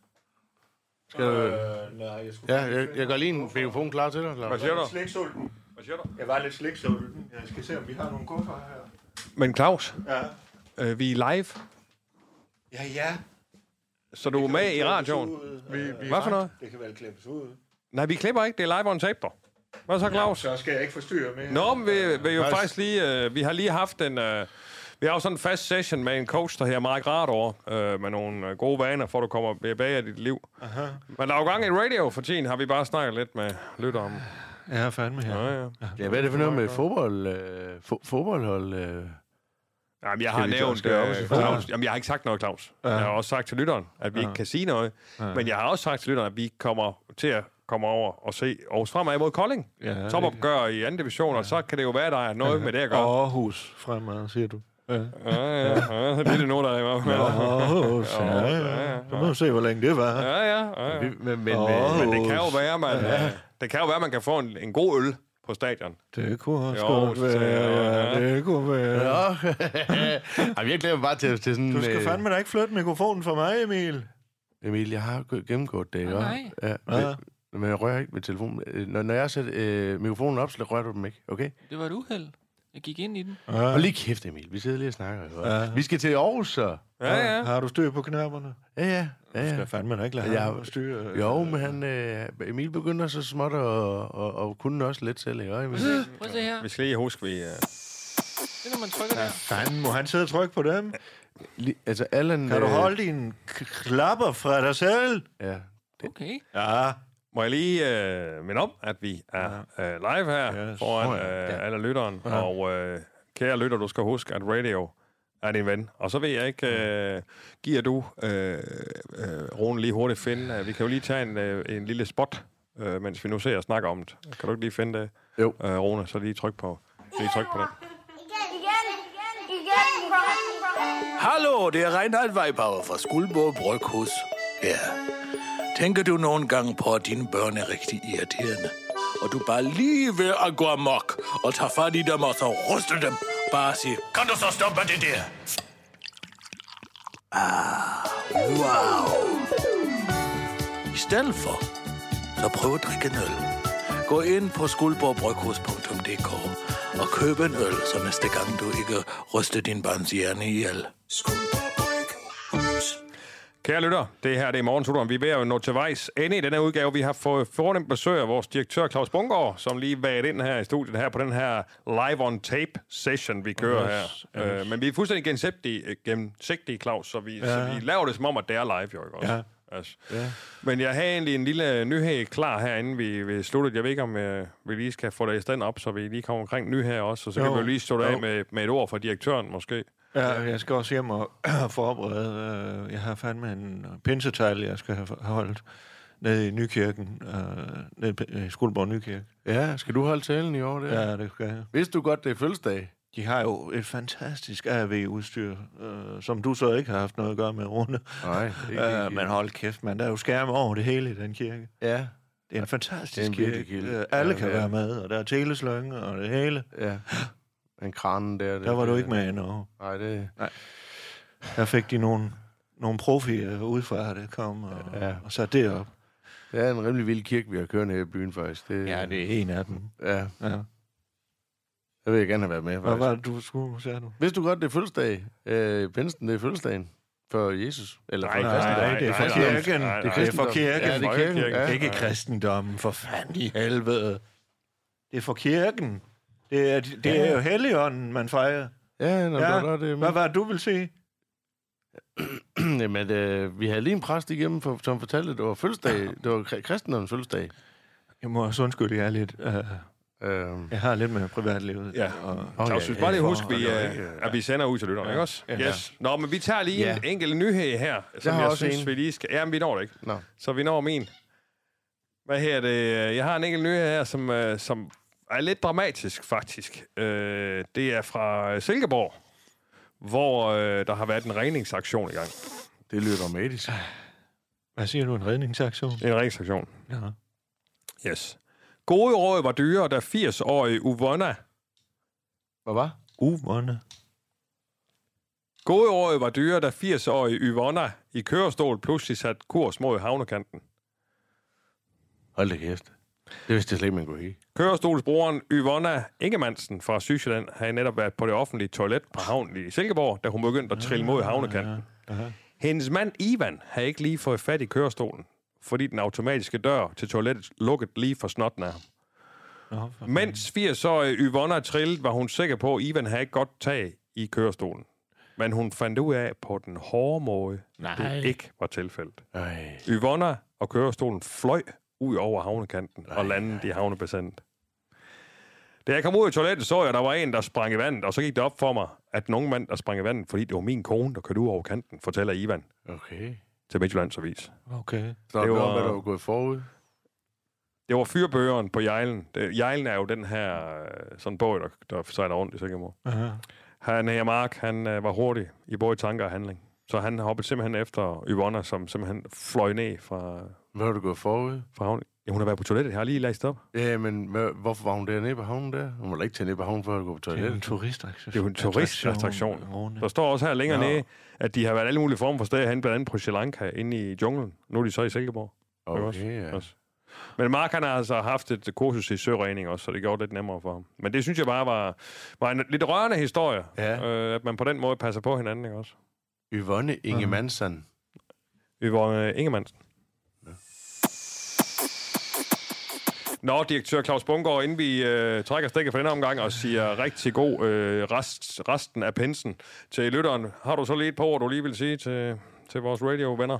[SPEAKER 2] Skal du...
[SPEAKER 8] Øh, nej, jeg skulle...
[SPEAKER 2] Ja, jeg, jeg gør lige en mikrofon klar til dig,
[SPEAKER 1] Hvad
[SPEAKER 2] Claus.
[SPEAKER 1] siger du?
[SPEAKER 8] Jeg var lidt sliksulten.
[SPEAKER 1] Hvad siger du?
[SPEAKER 8] Jeg var lidt sliksulten. Jeg skal se, om vi har nogle kuffer her.
[SPEAKER 1] Men Claus,
[SPEAKER 8] Ja.
[SPEAKER 1] øh, vi er live,
[SPEAKER 8] Ja, ja.
[SPEAKER 1] så du er med i radioen.
[SPEAKER 8] Vi, vi
[SPEAKER 1] Hvad for noget?
[SPEAKER 8] Det kan vel klippes ud.
[SPEAKER 1] Nej, vi klipper ikke. Det er live on tape. Hvad så, Claus?
[SPEAKER 8] Så skal jeg ikke forstyrre mere.
[SPEAKER 1] Nå, men vi, vi jo
[SPEAKER 2] Faktisk-
[SPEAKER 1] faktisk lige... Øh, vi har lige haft en... Øh, vi har jo sådan en fast session med en coach, der her Mike Rador, øh, med nogle øh, gode vaner, for du kommer tilbage i dit liv.
[SPEAKER 8] Aha.
[SPEAKER 1] Men der er jo gang i radio for tiden, har vi bare snakket lidt med lytter om.
[SPEAKER 8] Ja, fandme her.
[SPEAKER 1] Ja, ja.
[SPEAKER 2] Ja, hvad er det for noget med fodbold? Øh, fo- fodboldhold? Øh?
[SPEAKER 1] Jamen, jeg har nævnt øh, Claus. Jamen, jeg har ikke sagt noget, Claus.
[SPEAKER 8] Ja.
[SPEAKER 1] Jeg har også sagt til lytteren, at vi ikke kan sige noget. Men jeg har også sagt til lytteren, at vi kommer til at komme over og se Aarhus fremad mod Kolding.
[SPEAKER 8] Ja,
[SPEAKER 1] Topopgør i anden division, og så kan det jo være, der er noget med det at gøre.
[SPEAKER 8] Aarhus fremad, siger du. Ja.
[SPEAKER 1] Ja, ja, ja. Det er det nu, der er
[SPEAKER 8] ja, ja. Så må vi se, hvor længe det var.
[SPEAKER 1] Ja, ja, ja, ja.
[SPEAKER 2] Men, men,
[SPEAKER 8] Åh.
[SPEAKER 2] øh,
[SPEAKER 1] Men det kan jo være, man, ja. det kan jo være, man kan få en, en god øl på stadion.
[SPEAKER 8] Det kunne også
[SPEAKER 1] Jo,
[SPEAKER 8] godt være.
[SPEAKER 1] ja.
[SPEAKER 8] Ja, det kunne være.
[SPEAKER 2] Nå. Jamen, jeg glæder mig bare til, til sådan...
[SPEAKER 8] Du skal
[SPEAKER 2] øh,
[SPEAKER 8] fandme da ikke flytte mikrofonen for mig, Emil.
[SPEAKER 2] Emil, jeg har gået- gennemgået det, ikke?
[SPEAKER 3] Nej.
[SPEAKER 2] Ja,
[SPEAKER 8] Ja.
[SPEAKER 2] men, men jeg rører ikke med telefonen. Øh, Når, når jeg sætter øh, mikrofonen op, så rører du dem ikke, okay?
[SPEAKER 3] Det var et uheld. Jeg gik ind i den.
[SPEAKER 8] Ja.
[SPEAKER 2] Og lige kæft, Emil. Vi sidder lige og snakker.
[SPEAKER 8] Ja.
[SPEAKER 2] Vi skal til Aarhus, så.
[SPEAKER 1] Ja, ja.
[SPEAKER 8] Har du styr på knapperne?
[SPEAKER 2] Ja, ja. ja,
[SPEAKER 8] Du
[SPEAKER 2] ja.
[SPEAKER 8] skal fandme da ikke lade
[SPEAKER 2] Jeg-
[SPEAKER 8] ham styre.
[SPEAKER 2] Jo, men han, øh, Emil begynder så småt at, og, og kunne også lidt selv, ikke?
[SPEAKER 3] Prøv at se her.
[SPEAKER 1] Vi skal lige huske, vi... Uh...
[SPEAKER 3] Det er, når man trykker der.
[SPEAKER 8] Fanden, må han sidde og trykke på dem?
[SPEAKER 2] Altså, Allan...
[SPEAKER 8] Kan du
[SPEAKER 2] øh,
[SPEAKER 8] holde dine k- klapper fra dig selv?
[SPEAKER 2] Ja.
[SPEAKER 3] Okay.
[SPEAKER 8] Ja.
[SPEAKER 1] Må jeg lige uh, minde om, at vi er uh, live her
[SPEAKER 8] Yes.
[SPEAKER 1] foran
[SPEAKER 2] Åh, ja.
[SPEAKER 1] alle lytteren. Og uh, kære lytter, du skal huske, at radio er din ven. Og så vil jeg ikke, uh, giver du, uh, uh, Rune, lige hurtigt finde... Uh, vi kan jo lige tage en, uh, en lille spot, uh, mens vi nu ser og snakker om det. Kan du ikke lige finde det,
[SPEAKER 2] Jo.
[SPEAKER 1] uh, Rune? Så lige tryk på, lige tryk på den.
[SPEAKER 9] Hallo, det er Reinhard Weibauer fra Skuldborg Bryghus. Ja. Tænker du nogle gange på, at dine børn er rigtig irriterende? og du bare lige ved at gå amok, og tage fat i dem og så ryste dem. Bare sige, kan du så stoppe det der? Ah, wow. I stedet for, så prøv at drikke en øl. Gå ind på skuldborgbryghus.dk og køb en øl, så næste gang du ikke ryster din barns hjerne ihjel. Skuldborg.
[SPEAKER 1] Kære lytter, det her det er morgensutteren. Vi er ved at nå til vejs ende i denne udgave. Vi har fået fornemt besøg af vores direktør Claus Bungård, som lige været ind her i studiet her på den her live on tape session, vi kører
[SPEAKER 8] Yes,
[SPEAKER 1] her.
[SPEAKER 8] yes.
[SPEAKER 1] Øh, men vi er fuldstændig gennemsigtige, gennemsigtige Claus, så vi, ja. så vi laver det som om, at det er live, jo ikke også?
[SPEAKER 8] Ja.
[SPEAKER 1] Altså.
[SPEAKER 8] Ja.
[SPEAKER 1] Men jeg havde egentlig en lille nyhed klar herinde, vi, vi sluttede. Jeg ved ikke, om øh, vi lige skal få det i stand op, så vi lige kommer omkring nyheder også, og så jo. Kan vi jo lige stå af med, med et ord fra direktøren måske.
[SPEAKER 8] Ja, jeg skal også hjem og forberede. øh, Jeg har fandme en pinsetal, jeg skal have holdt nede i Nykirken. øh, Nede i Skuldborg Nykirke.
[SPEAKER 2] Ja, skal du holde talen i år? Det?
[SPEAKER 8] Ja, det skal jeg.
[SPEAKER 2] Vidste du godt, det er fødselsdag?
[SPEAKER 8] De har jo et fantastisk AV-udstyr, øh, som du så ikke har haft noget at gøre med, Rune.
[SPEAKER 2] Nej, ikke,
[SPEAKER 8] Øh, men hold kæft, man. Der er jo skærme over det hele i den kirke.
[SPEAKER 2] Ja,
[SPEAKER 8] Det er en fantastisk
[SPEAKER 2] Det er en
[SPEAKER 8] kirke.
[SPEAKER 2] kirke.
[SPEAKER 8] Øh, Alle
[SPEAKER 2] Ja,
[SPEAKER 8] kan
[SPEAKER 2] ja.
[SPEAKER 8] være med, og der er teleslønge og det hele.
[SPEAKER 2] ja. Den kranen der.
[SPEAKER 8] Der var du ikke med endnu.
[SPEAKER 2] Nej, det...
[SPEAKER 8] Der fik de nogle, nogle profier udefra, det kom og,
[SPEAKER 2] Ja.
[SPEAKER 8] og satte det op.
[SPEAKER 2] Det er en rimelig vild kirke, vi har kørende her i byen, faktisk. Det,
[SPEAKER 8] Ja, det er en af dem.
[SPEAKER 2] Ja,
[SPEAKER 8] Ja.
[SPEAKER 2] der vil jeg gerne have været med,
[SPEAKER 8] Hvad
[SPEAKER 2] faktisk.
[SPEAKER 8] var det, du skulle, sagde du?
[SPEAKER 2] Vidste du godt, det er fødselsdag? Øh, Pinsen, det er fødselsdagen for Jesus? Eller for
[SPEAKER 1] Nej?
[SPEAKER 8] Nej, det er for
[SPEAKER 1] nej, nej.
[SPEAKER 8] kirken.
[SPEAKER 1] Nej, nej.
[SPEAKER 8] Det er for kirken.
[SPEAKER 2] Ja, det er kirken. Ja.
[SPEAKER 8] Ikke kristendommen, for fanden i helvede. Det er for kirken. Det er, det er jo helligånden, man fejrer.
[SPEAKER 2] Ja, nå,
[SPEAKER 8] Ja.
[SPEAKER 2] ja. det,
[SPEAKER 8] Hvad var det, du vil sige?
[SPEAKER 2] Jamen, øh, vi havde lige en præst igennem, for, som fortalte, at det var fødselsdag. Det var kri- kristendommens fødselsdag.
[SPEAKER 8] Jeg må også undskylde, jeg er lidt... Uh,
[SPEAKER 2] Øh,
[SPEAKER 8] jeg har lidt med privatlivet.
[SPEAKER 1] Ja.
[SPEAKER 8] Og,
[SPEAKER 2] Okay,
[SPEAKER 1] Claus, synes bare lige husk, vi,
[SPEAKER 2] ja,
[SPEAKER 1] øh,
[SPEAKER 2] ja.
[SPEAKER 1] at vi sender ud til lytterne, ikke også?
[SPEAKER 8] Ja.
[SPEAKER 1] Yes. Nå, men vi tager lige
[SPEAKER 2] Ja.
[SPEAKER 1] en enkelt nyhed her, som
[SPEAKER 2] har
[SPEAKER 1] jeg
[SPEAKER 2] også
[SPEAKER 1] synes,
[SPEAKER 2] en.
[SPEAKER 1] vi lige skal... Jamen, vi når det ikke.
[SPEAKER 2] Nå.
[SPEAKER 1] Så vi når min. Hvad her det? Jeg har en enkelt nyhed her, som, øh, som er lidt dramatisk, faktisk. Øh, det er fra Silkeborg, hvor øh, der har været en redningsaktion i gang.
[SPEAKER 2] Det lyder dramatisk.
[SPEAKER 8] hvad siger du, en redningsaktion?
[SPEAKER 1] En redningsaktion.
[SPEAKER 8] Ja.
[SPEAKER 1] Yes. Gode råd var dyre, da 80-årige Uvonna...
[SPEAKER 2] Hvad var?
[SPEAKER 8] Uvånde.
[SPEAKER 1] Gode råd var dyre, da 80-årige Yvonna i kørestol pludselig satte kurs mod havnekanten.
[SPEAKER 2] Hold da kæft. Det vidste jeg slet ikke, man kunne ikke.
[SPEAKER 1] Kørestolsbrugeren Yvonna Ingemannsen fra Sydsjælland havde netop været på det offentlige toilet på havnen i Silkeborg, da hun begyndte at trille mod havnekanten. Hendes mand Ivan havde ikke lige fået fat i kørestolen, fordi den automatiske dør til toilettet lukkede lige for snotten af ham.
[SPEAKER 8] For
[SPEAKER 1] Mens 80-årige Yvonna trillede, var hun sikker på, at Ivan havde ikke godt tag i kørestolen. Men hun fandt ud af på den hårde måde,
[SPEAKER 8] Nej.
[SPEAKER 1] det ikke var tilfældet.
[SPEAKER 2] Ej.
[SPEAKER 1] Yvonna og kørestolen fløj ud over havnekanten og landede i havnebassinet. Da jeg kom ud af toilettet, så jeg, at der var en, der sprang i vandet, og så gik det op for mig, at den unge mand, der sprang i vandet, fordi det var min kone, der kørte ud over kanten, fortæller Ivan
[SPEAKER 2] Okay.
[SPEAKER 1] til Midtjyllands Avis.
[SPEAKER 8] Okay.
[SPEAKER 2] Så
[SPEAKER 1] Det
[SPEAKER 2] var,
[SPEAKER 1] var-
[SPEAKER 2] hvad der var gået forud.
[SPEAKER 1] Det var fyrbøgeren på Jejlen. Det- Jejlen er jo den her øh, sådan båd, der, der sejler rundt i Silkeborg.
[SPEAKER 8] Aha.
[SPEAKER 1] Han her, Mark, han øh, var hurtig i både tanker og handling. Så han hoppede simpelthen efter Yvonna, som simpelthen fløj ned fra,
[SPEAKER 2] Hvad var der gået forud? fra
[SPEAKER 1] fra havnen. Ja, hun har været på toilettet. Jeg har lige læst op.
[SPEAKER 2] Ja, men hvad, hvorfor var hun dernede på havnen der? Hun var da ikke tage ned på havnen for at gå på
[SPEAKER 8] Det er en
[SPEAKER 2] toilettet.
[SPEAKER 8] turistattraktion.
[SPEAKER 1] Det er jo en turistattraktion. Der står også her længere
[SPEAKER 8] Ja.
[SPEAKER 1] nede, at de har været alle mulige former for steder hen, blandt andet på Sri Lanka, inde i junglen. Nu er de så i Silkeborg. også?
[SPEAKER 2] Okay, ja.
[SPEAKER 1] Også. Men Mark han har altså haft et kursus i søregning også, så det gjorde det lidt nemmere for ham. Men det synes jeg bare var, var en lidt rørende historie,
[SPEAKER 2] Ja.
[SPEAKER 1] øh, at man på den måde passer på hinanden, ikke også?
[SPEAKER 2] Yvonne Ingemannsson.
[SPEAKER 1] Vi var øh, Ingemannsen. Nå, direktør Claus Bungård, inden vi øh, trækker stikket for den omgang og siger rigtig god øh, rest, resten af pensen til lytteren, har du så lige et par ord, du lige vil sige til, til vores radiovenner?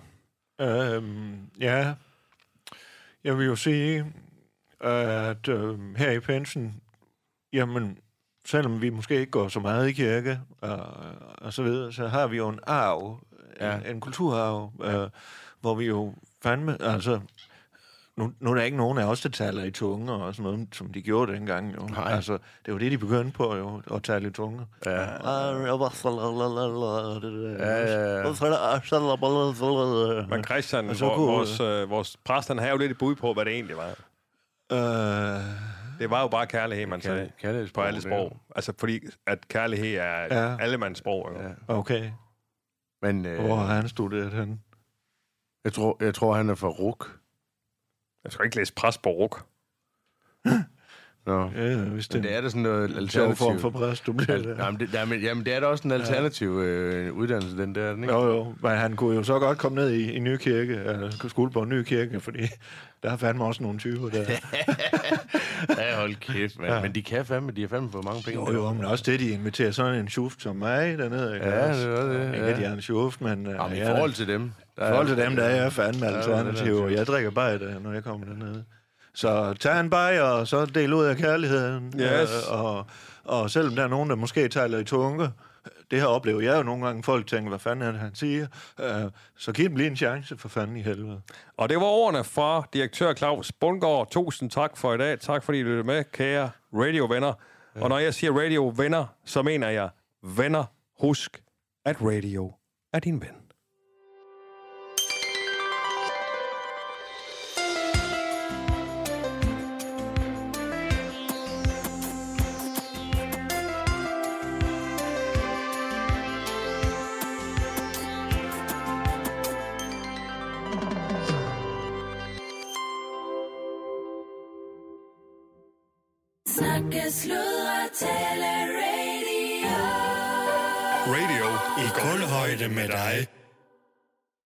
[SPEAKER 8] Øhm, ja, jeg vil jo sige, at øh, her i pensen, jamen, selvom vi måske ikke går så meget i kirke og, og så videre, så har vi jo en arv, ja. en, en kulturarv, øh, hvor vi jo fandme, altså, nu, nu er der ikke nogen af os, der taler i tunge og sådan noget, som de gjorde dengang jo.
[SPEAKER 2] Nej.
[SPEAKER 8] Altså, det var det, de begyndte på jo, at tale i tunge.
[SPEAKER 2] Ja.
[SPEAKER 8] Ja,
[SPEAKER 1] Men Christian,
[SPEAKER 8] så kunne-
[SPEAKER 1] vores, øh, vores præst, han havde jo lidt et bud på, hvad det egentlig var.
[SPEAKER 8] Øh,
[SPEAKER 1] Det var jo bare kærlighed, man sagde.
[SPEAKER 2] Kærlighed-
[SPEAKER 1] På alle sprog. Altså, fordi at kærlighed er
[SPEAKER 8] Ja.
[SPEAKER 1] ja. allemands sprog. Jo.
[SPEAKER 2] Ja.
[SPEAKER 1] Ja.
[SPEAKER 8] okay.
[SPEAKER 2] Men øh,
[SPEAKER 8] Hvor har han studeret henne?
[SPEAKER 2] jeg, tror, jeg tror, han er fra Ruk.
[SPEAKER 1] Jeg skal ikke læse pres på ruk.
[SPEAKER 2] Nå.
[SPEAKER 8] Ja, hvis
[SPEAKER 2] Men det er da sådan noget
[SPEAKER 8] sjov form
[SPEAKER 2] alternativ.
[SPEAKER 8] for præst, du bliver der.
[SPEAKER 2] jamen, det, jamen, jamen, det er da også en alternativ øh, uddannelse, den der, er den, ikke?
[SPEAKER 8] Jo, jo, men han kunne jo så godt komme ned i, i Nykirke, eller skole på Nykirke, fordi der er fandme også nogle typer der.
[SPEAKER 2] Ja, hold kæft, mand.
[SPEAKER 8] Ja.
[SPEAKER 2] Ja. Men de kan fandme, de har fandme fået mange penge.
[SPEAKER 8] Jo, jo, men også det, de inviterer sådan en schuft som mig dernede. Ikke?
[SPEAKER 2] Ja, det er det,
[SPEAKER 8] Ikke,
[SPEAKER 2] ja.
[SPEAKER 8] at de er en schuft, men... øh,
[SPEAKER 2] Jamen, i
[SPEAKER 8] ja,
[SPEAKER 2] forhold til dem. Der
[SPEAKER 8] forhold til dem, der er jeg fandme alternativ,
[SPEAKER 2] er
[SPEAKER 8] jeg drikker bare det, når jeg kommer dernede. Så tag en bajer, og så del ud af kærligheden.
[SPEAKER 1] Yes.
[SPEAKER 8] Øh, og, og selvom der er nogen, der måske taler i tunge, det her oplever jeg jo nogle gange, folk tænker, hvad fanden er det, han siger? Øh, så giv dem lige en chance, for fanden i helvede.
[SPEAKER 1] Og det var ordene fra direktør Claus Bundgaard. Tusind tak for i dag. Tak fordi I lyttede med, kære radiovenner. Ja. Og når jeg siger radiovenner, så mener jeg venner. Husk, at radio er din ven.
[SPEAKER 10] Med dig.